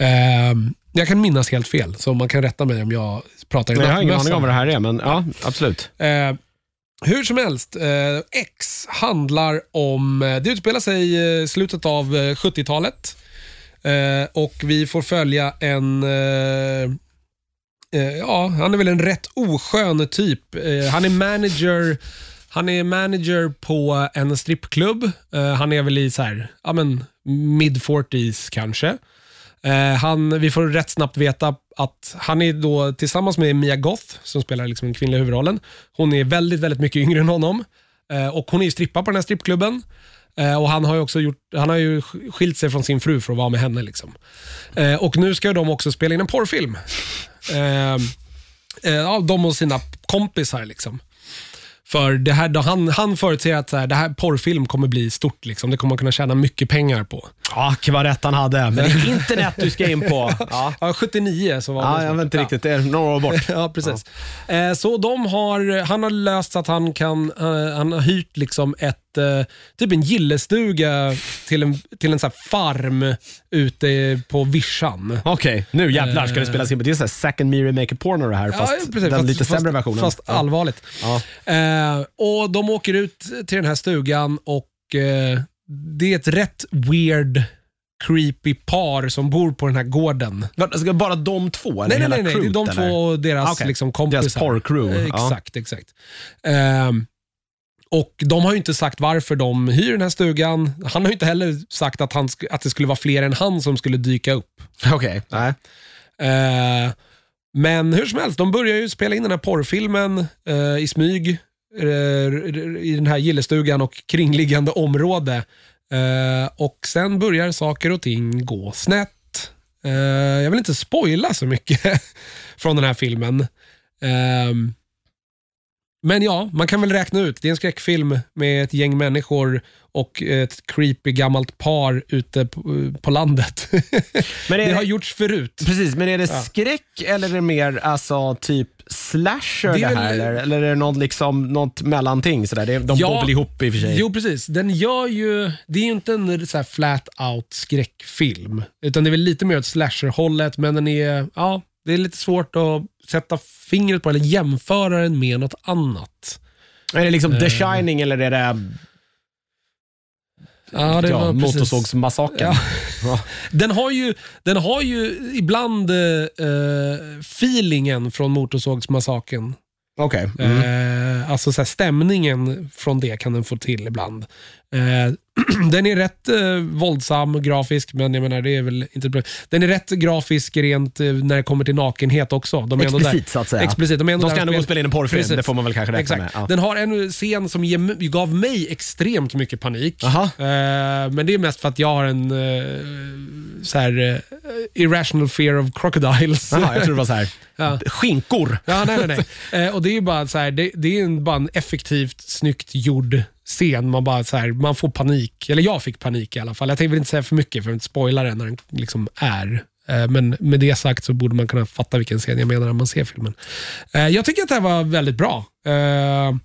Ehm, jag kan minnas helt fel, så man kan rätta mig om jag pratar i Jag har ingen aning om vad det här är, men ja, absolut. Eh, hur som helst, eh, X handlar om, eh, det utspelar sig i slutet av eh, 70-talet eh, och vi får följa en, eh, eh, Eh, ja, han är väl en rätt oskön typ. Eh, han är manager han är manager på en strippklubb. Eh, han är väl i så här, ja men mid 40s kanske. Han, vi får rätt snabbt veta att han är då tillsammans med Mia Goth, som spelar liksom den kvinnliga huvudrollen. Hon är väldigt, väldigt mycket yngre än honom. Och Hon är ju strippa på den här strippklubben. Och han har ju också gjort, han har ju skilt sig från sin fru för att vara med henne. Liksom. Och Nu ska de också spela in en porrfilm. Eh, eh, ja, de och sina kompisar. Liksom. För det här, då han, han förutser att så här, det här porrfilm kommer bli stort. Liksom. Det kommer man kunna tjäna mycket pengar på. Ack, vad rätt han hade. Men det är internet du ska in på. Ja, Ja, 79 så var ja det. jag vet inte riktigt. Det är några år bort. Ja, precis. Eh, så de har, han har löst att han kan, eh, han har hyrt liksom ett, typ en gillestuga till en, till en så farm ute på vischan. Okej, nu jävlar ska det spelas in. Det är så här second mirror make a porno det här, fast den lite sämre versionen. Fast Ja. allvarligt. Ja. Eh, och De åker ut till den här stugan och eh, det är ett rätt weird, creepy par som bor på den här gården. Ska bara de två? Eller Nej, nej, hela nej, nej. det är de eller? två och deras Ah, okej. liksom, kompisar. Deras porrcrew, Eh, ja. Exakt, exakt. Ehm, och De har ju inte sagt varför de hyr den här stugan. Han har inte heller sagt att, han, att det skulle vara fler än han som skulle dyka upp. Okej, nej. Eh, men hur som helst, de börjar ju spela in den här porrfilmen eh, i smyg eh, i den här gillestugan och kringliggande område. Och Sen börjar saker och ting gå snett. Jag vill inte spoila så mycket från den här filmen. Men ja, man kan väl räkna ut. Det är en skräckfilm med ett gäng människor och ett creepy gammalt par ute på, på landet. Men det det- har gjorts förut. Precis, men är det skräck eller är det mer alltså, typ slasher Det det, är här? Eller, eller är det något, liksom, något mellanting? Sådär? De Ja. bor väl ihop i och för sig? Jo, precis. Den gör ju, det är ju inte en så flat out skräckfilm, utan det är väl lite mer åt slasher-hållet, men den är, ja, det är lite svårt att sätta fingret på eller jämföra den med något annat. Är det liksom Eh. The Shining eller är det Ja, det ja. Motorsågsmassakern? Ja. Den har ju, den har ju ibland eh, feelingen från Motorsågsmassakern. Okej. Mm. Eh, alltså så här, stämningen från det kan den få till ibland. Eh, den är rätt eh, våldsam och grafisk, men jag menar det är väl inte bra. Den är rätt grafisk rent eh, när det kommer till nakenhet också. De är ändå Explicit där. så att säga. Explicit. De, är ändå De ska där ändå gå och spel- spela in en porrfilm, Precis. det får man väl kanske räkna Exakt. med. Ja. Den har en scen som ge, gav mig extremt mycket panik. Aha. Eh, men det är mest för att jag har en eh, så här, eh, irrational fear of crocodiles. Jaha, jag tror det var så här. Ja. Skinkor. Ja, nej, nej, nej. Eh, och det är ju bara så här, det, det är en, bara en effektivt snyggt gjord scen. Man, bara, så här, man får panik. Eller jag fick panik i alla fall. Jag tänkte inte säga för mycket för att inte spoila den när den liksom är. Eh, Men med det sagt så borde man kunna fatta vilken scen jag menar när man ser filmen. Eh, Jag tycker att det här var väldigt bra. Eh,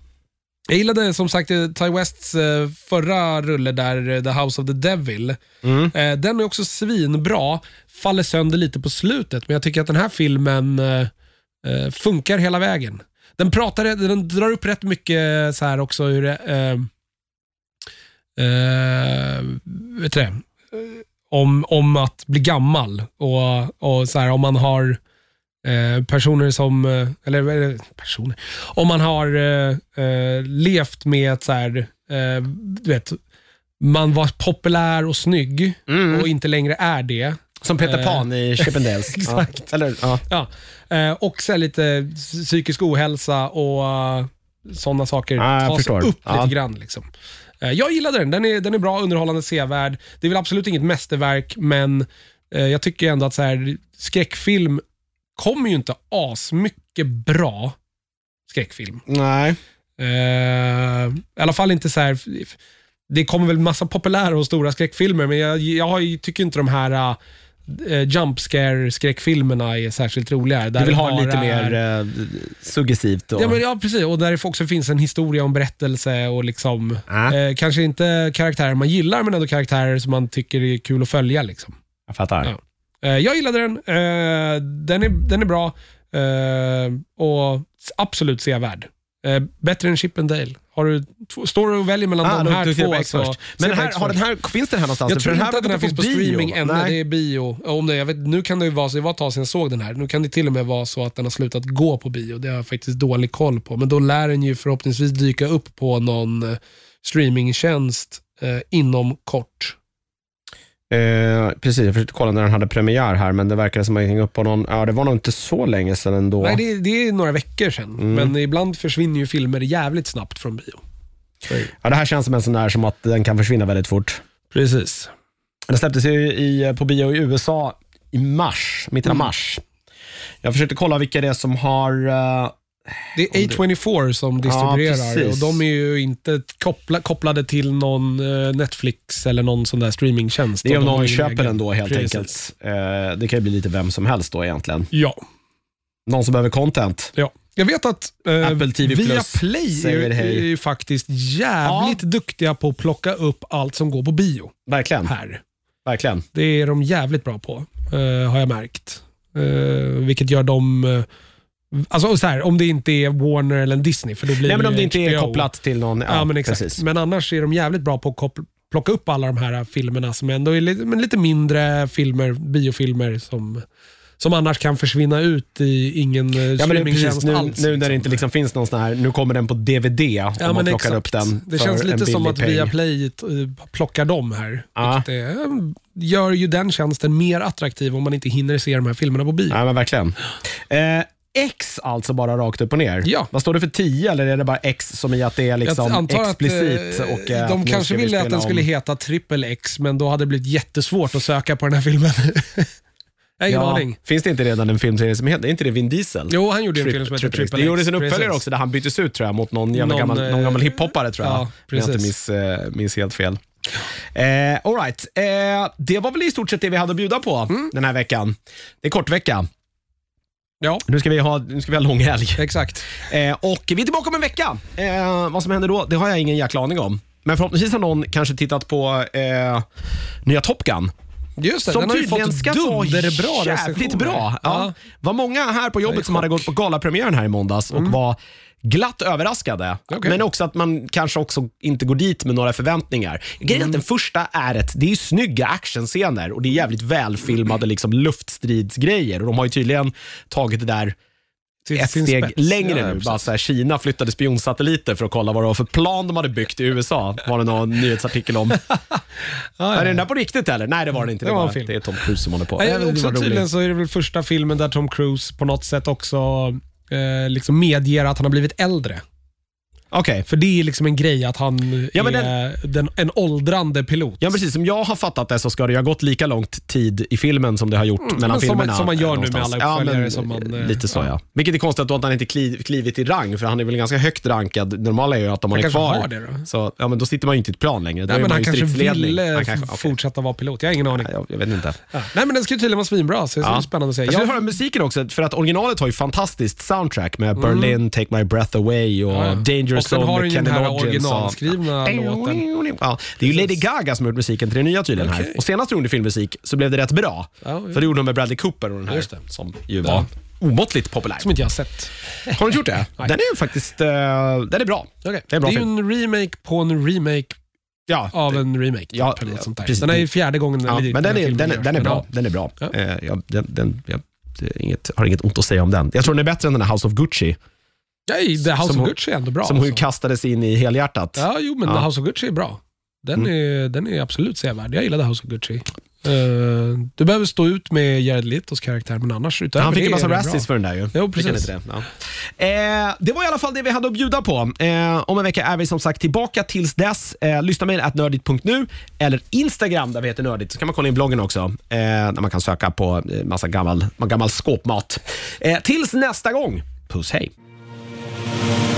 Jag gillade som sagt Ty Wests förra rulle där, The House of the Devil. Eh, Den är också svinbra, faller sönder lite på slutet, men jag tycker att den här filmen funkar hela vägen. Den, pratar, den drar upp rätt mycket så här också hur det, vet du det? Eh, Om, om att bli gammal och, och så här, om man har eh, personer som, eh, eller personer, om man har eh, eh, levt med ett så här, eh, du vet, man var populär och snygg och inte längre är det. Som Peter Eh, Pan i Chippendales. exakt. Ja. Eller, ja. Ja. Eh, och så lite psykisk ohälsa och uh, sådana saker jag tas förstår. upp Ja. lite grann. Liksom. Eh, jag gillade den. Den är, den är bra, underhållande, sevärd. Det är väl absolut inget mästerverk, men eh, jag tycker ändå att så här, skräckfilm kommer ju inte asmycket bra skräckfilm. Nej. Eh, I alla fall inte så här. Det kommer väl massa populära och stora skräckfilmer, men jag, jag tycker inte de här uh, jump scare skräckfilmerna är särskilt roliga. Där Du vill det ha bara lite är- mer eh, suggestivt. Och, Ja, men, ja, precis. Och där det också finns en historia om berättelse och liksom, Ja. eh, kanske inte karaktärer man gillar, men ändå karaktärer som man tycker är kul att följa. Liksom. Jag fattar. Ja. Eh, jag gillade den. Eh, den, är, den är bra eh, och absolut sevärd. Eh, bättre än Chip and Dale. Har du, två- står du och väljer mellan Ah, de här du ser två på X så... först. se Men på här, X har den först. här, finns den här någonstans? Jag För tror den här inte att den här var finns på bio. streaming än. Nej. Det är bio. Om det, jag vet, nu kan det ju vara så, det var ett tag sedan jag såg den här. Nu kan det till och med vara så att den har slutat gå på bio. Det har jag faktiskt dålig koll på. Men då lär den ju förhoppningsvis dyka upp på någon eh, streamingtjänst eh, inom kort. Eh, precis, jag försökte kolla när den hade premiär här, men det verkar som att hängde upp på någon, ja det var nog inte så länge sedan ändå. Nej, det, det är några veckor sedan. Mm. Men ibland försvinner ju filmer jävligt snabbt från bio. Så. Ja, det här känns som en sån där som att den kan försvinna väldigt fort. Precis. Den släpptes ju i, på bio i USA i mars, mitten Mm. av mars. Jag försökte kolla vilka det är som har... eh, Det är A24 som distribuerar precis. och de är ju inte koppla, kopplade till någon eh, Netflix eller någon sån där streamingtjänst. det är om någon köper egen- den då helt Precis. enkelt. Eh, det kan ju bli lite vem som helst då egentligen. Ja. Någon som behöver content. Ja. Jag vet att eh, Apple TV Plus Viaplay är, är ju faktiskt jävligt duktiga på att plocka upp allt som går på bio Verkligen. här. Verkligen. Det är de jävligt bra på, eh, har jag märkt. Eh, vilket gör dem... alltså så här, om det inte är Warner eller Disney, för då blir Nej, men om det inte är HBO. kopplat till någon... Ja, Ja, men exakt. Precis. Men annars är de jävligt bra på att plocka upp alla de här filmerna som ändå är lite, men lite mindre filmer, biofilmer som, som annars kan försvinna ut i ingen eh, Ja, det streamingtjänst nu, alls. nu när det liksom. inte liksom finns någon sån här, nu kommer den på DVD om Ja, man men plockar exakt. upp den Det känns lite som att. Viaplay eh, plockar dem här. Ja. Vilket gör ju den tjänsten mer attraktiv om man inte hinner se de här filmerna på bio. Ja, men verkligen. Eh, X alltså bara rakt upp och ner. Ja. Vad står det för 10 eller är det bara X som i att det är liksom explicit? att eh, och, eh, de kanske ville att den skulle om- heta Triple X, men då hade det blivit jättesvårt att söka på den här filmen. jag har ingen Ja, aning. Finns det inte redan en filmserie som heter, är inte det Vin Diesel? Jo, han gjorde en Trip- film som heter Triple X. Det gjordes en uppföljare Precis. också där han byttes ut tror jag mot någon, jävla Någon, gammal, någon eh, gammal hiphoppare tror jag. ja, Om jag inte precis. miss, eh, minns helt fel. Eh, all right. eh, det var väl i stort sett det vi hade att bjuda på Mm. den här veckan. Det är kortvecka. Ja, Nu ska vi ha, nu ska vi ha lång helg. exakt. Eh, och vi är tillbaka om en vecka. Eh, vad som händer då, det har jag ingen jäkla aning om. Men förhoppningsvis har någon kanske tittat på eh, nya Top Gun. Just det, Som den har ju fått ska dunderbra jävligt bra. Ja. var många här på jobbet som hade gått på galapremiären här i måndags och var glatt överraskade. Okej. Men också att man kanske också inte går dit med några förväntningar. Grejen är att den första är ett, det är ju snygga actionscener och det är jävligt välfilmade liksom, luftstridsgrejer. Och de har ju tydligen tagit det där ett steg spets. längre Ja, nu. Bara så här, Kina flyttade spionsatelliter för att kolla vad det var för plan de hade byggt i USA. Var det någon nyhetsartikel om. Ja, ja. Är den där på riktigt eller? Nej, det var det inte. Det Det, var film. det är Tom Cruise som håller på. Ja, också tydligen så är det väl första filmen där Tom Cruise på något sätt också eh, liksom medger att han har blivit äldre. Okej. För det är liksom en grej att han Ja, men är den, en åldrande pilot. Ja, precis. Som jag har fattat det så ska det ju ha gått lika lång tid i filmen som det har gjort mellan Mm, men som man- filmerna. som man gör nu med någonstans. alla uppföljare men, som man, eh, Lite så ja. Vilket är konstigt då att han inte kliv, klivit i rang, för han är väl ganska högt rankad. Normala är ju att de Han är kanske kvar. har det då? Så, ja, men då sitter man ju inte i ett plan längre. Då Nej, är men man han ju kanske stridsledning. ville Han kanske, okej. fortsätta vara pilot. Jag har ingen aning. Nej, Jag, jag vet inte. Ja. Nej, men den ska ju tydligen vara svinbra, så det är Ja. spännande att se. Jag Jag, höra musiken också, för att originalet har ju fantastiskt soundtrack med Berlin, Take My Breath Away och Mm. Ja, ja. Och sen har den ju den här Loggins. och- originalskrivna låten. Ja, det är ju Lady Gaga som har gjort musiken till det nya tydligen här. Okej. Och senast hon gjorde filmmusik så blev det rätt bra. Ja, ja. För det gjorde hon med Bradley Cooper och den här Just det. som ju var omåttligt populär. Som inte jag har sett. Har du inte gjort det? Den är ju faktiskt uh, den är bra. Okay. Det är en bra ju film. en remake på en remake Ja, av en remake. Ja, typ, eller något sånt där. precis. Den är ju fjärde gången ja, vi- men den är, här den, är, den är görs. bra. Den är bra. Ja. Eh, ja, den, den, jag, det är inget, har inget ont att säga om den. Jag tror den är bättre än den här House of Gucci, Ja, i The House Som of Gucci är ändå bra. som hon alltså. kastades in i helhjärtat. Ja, jo, men Ja. The House of Gucci är bra. Den, Mm. är, den är absolut sevärd. Jag gillar The House of Gucci. Uh, du behöver stå ut med Jared Letos karaktär, men annars utöver Han fick en massa bra. för den där ju. Jo, precis. Det? Ja. Eh, det var i alla fall det vi hade att bjuda på. Eh, om en vecka är vi som sagt tillbaka. Tills dess, eh, lyssna med at nördigt.nu eller Instagram där vi heter nördigt. Så kan man kolla in bloggen också, eh, där man kan söka på eh, massa gammal, gammal skåpmat. Tills nästa gång, puss hej! Thank you.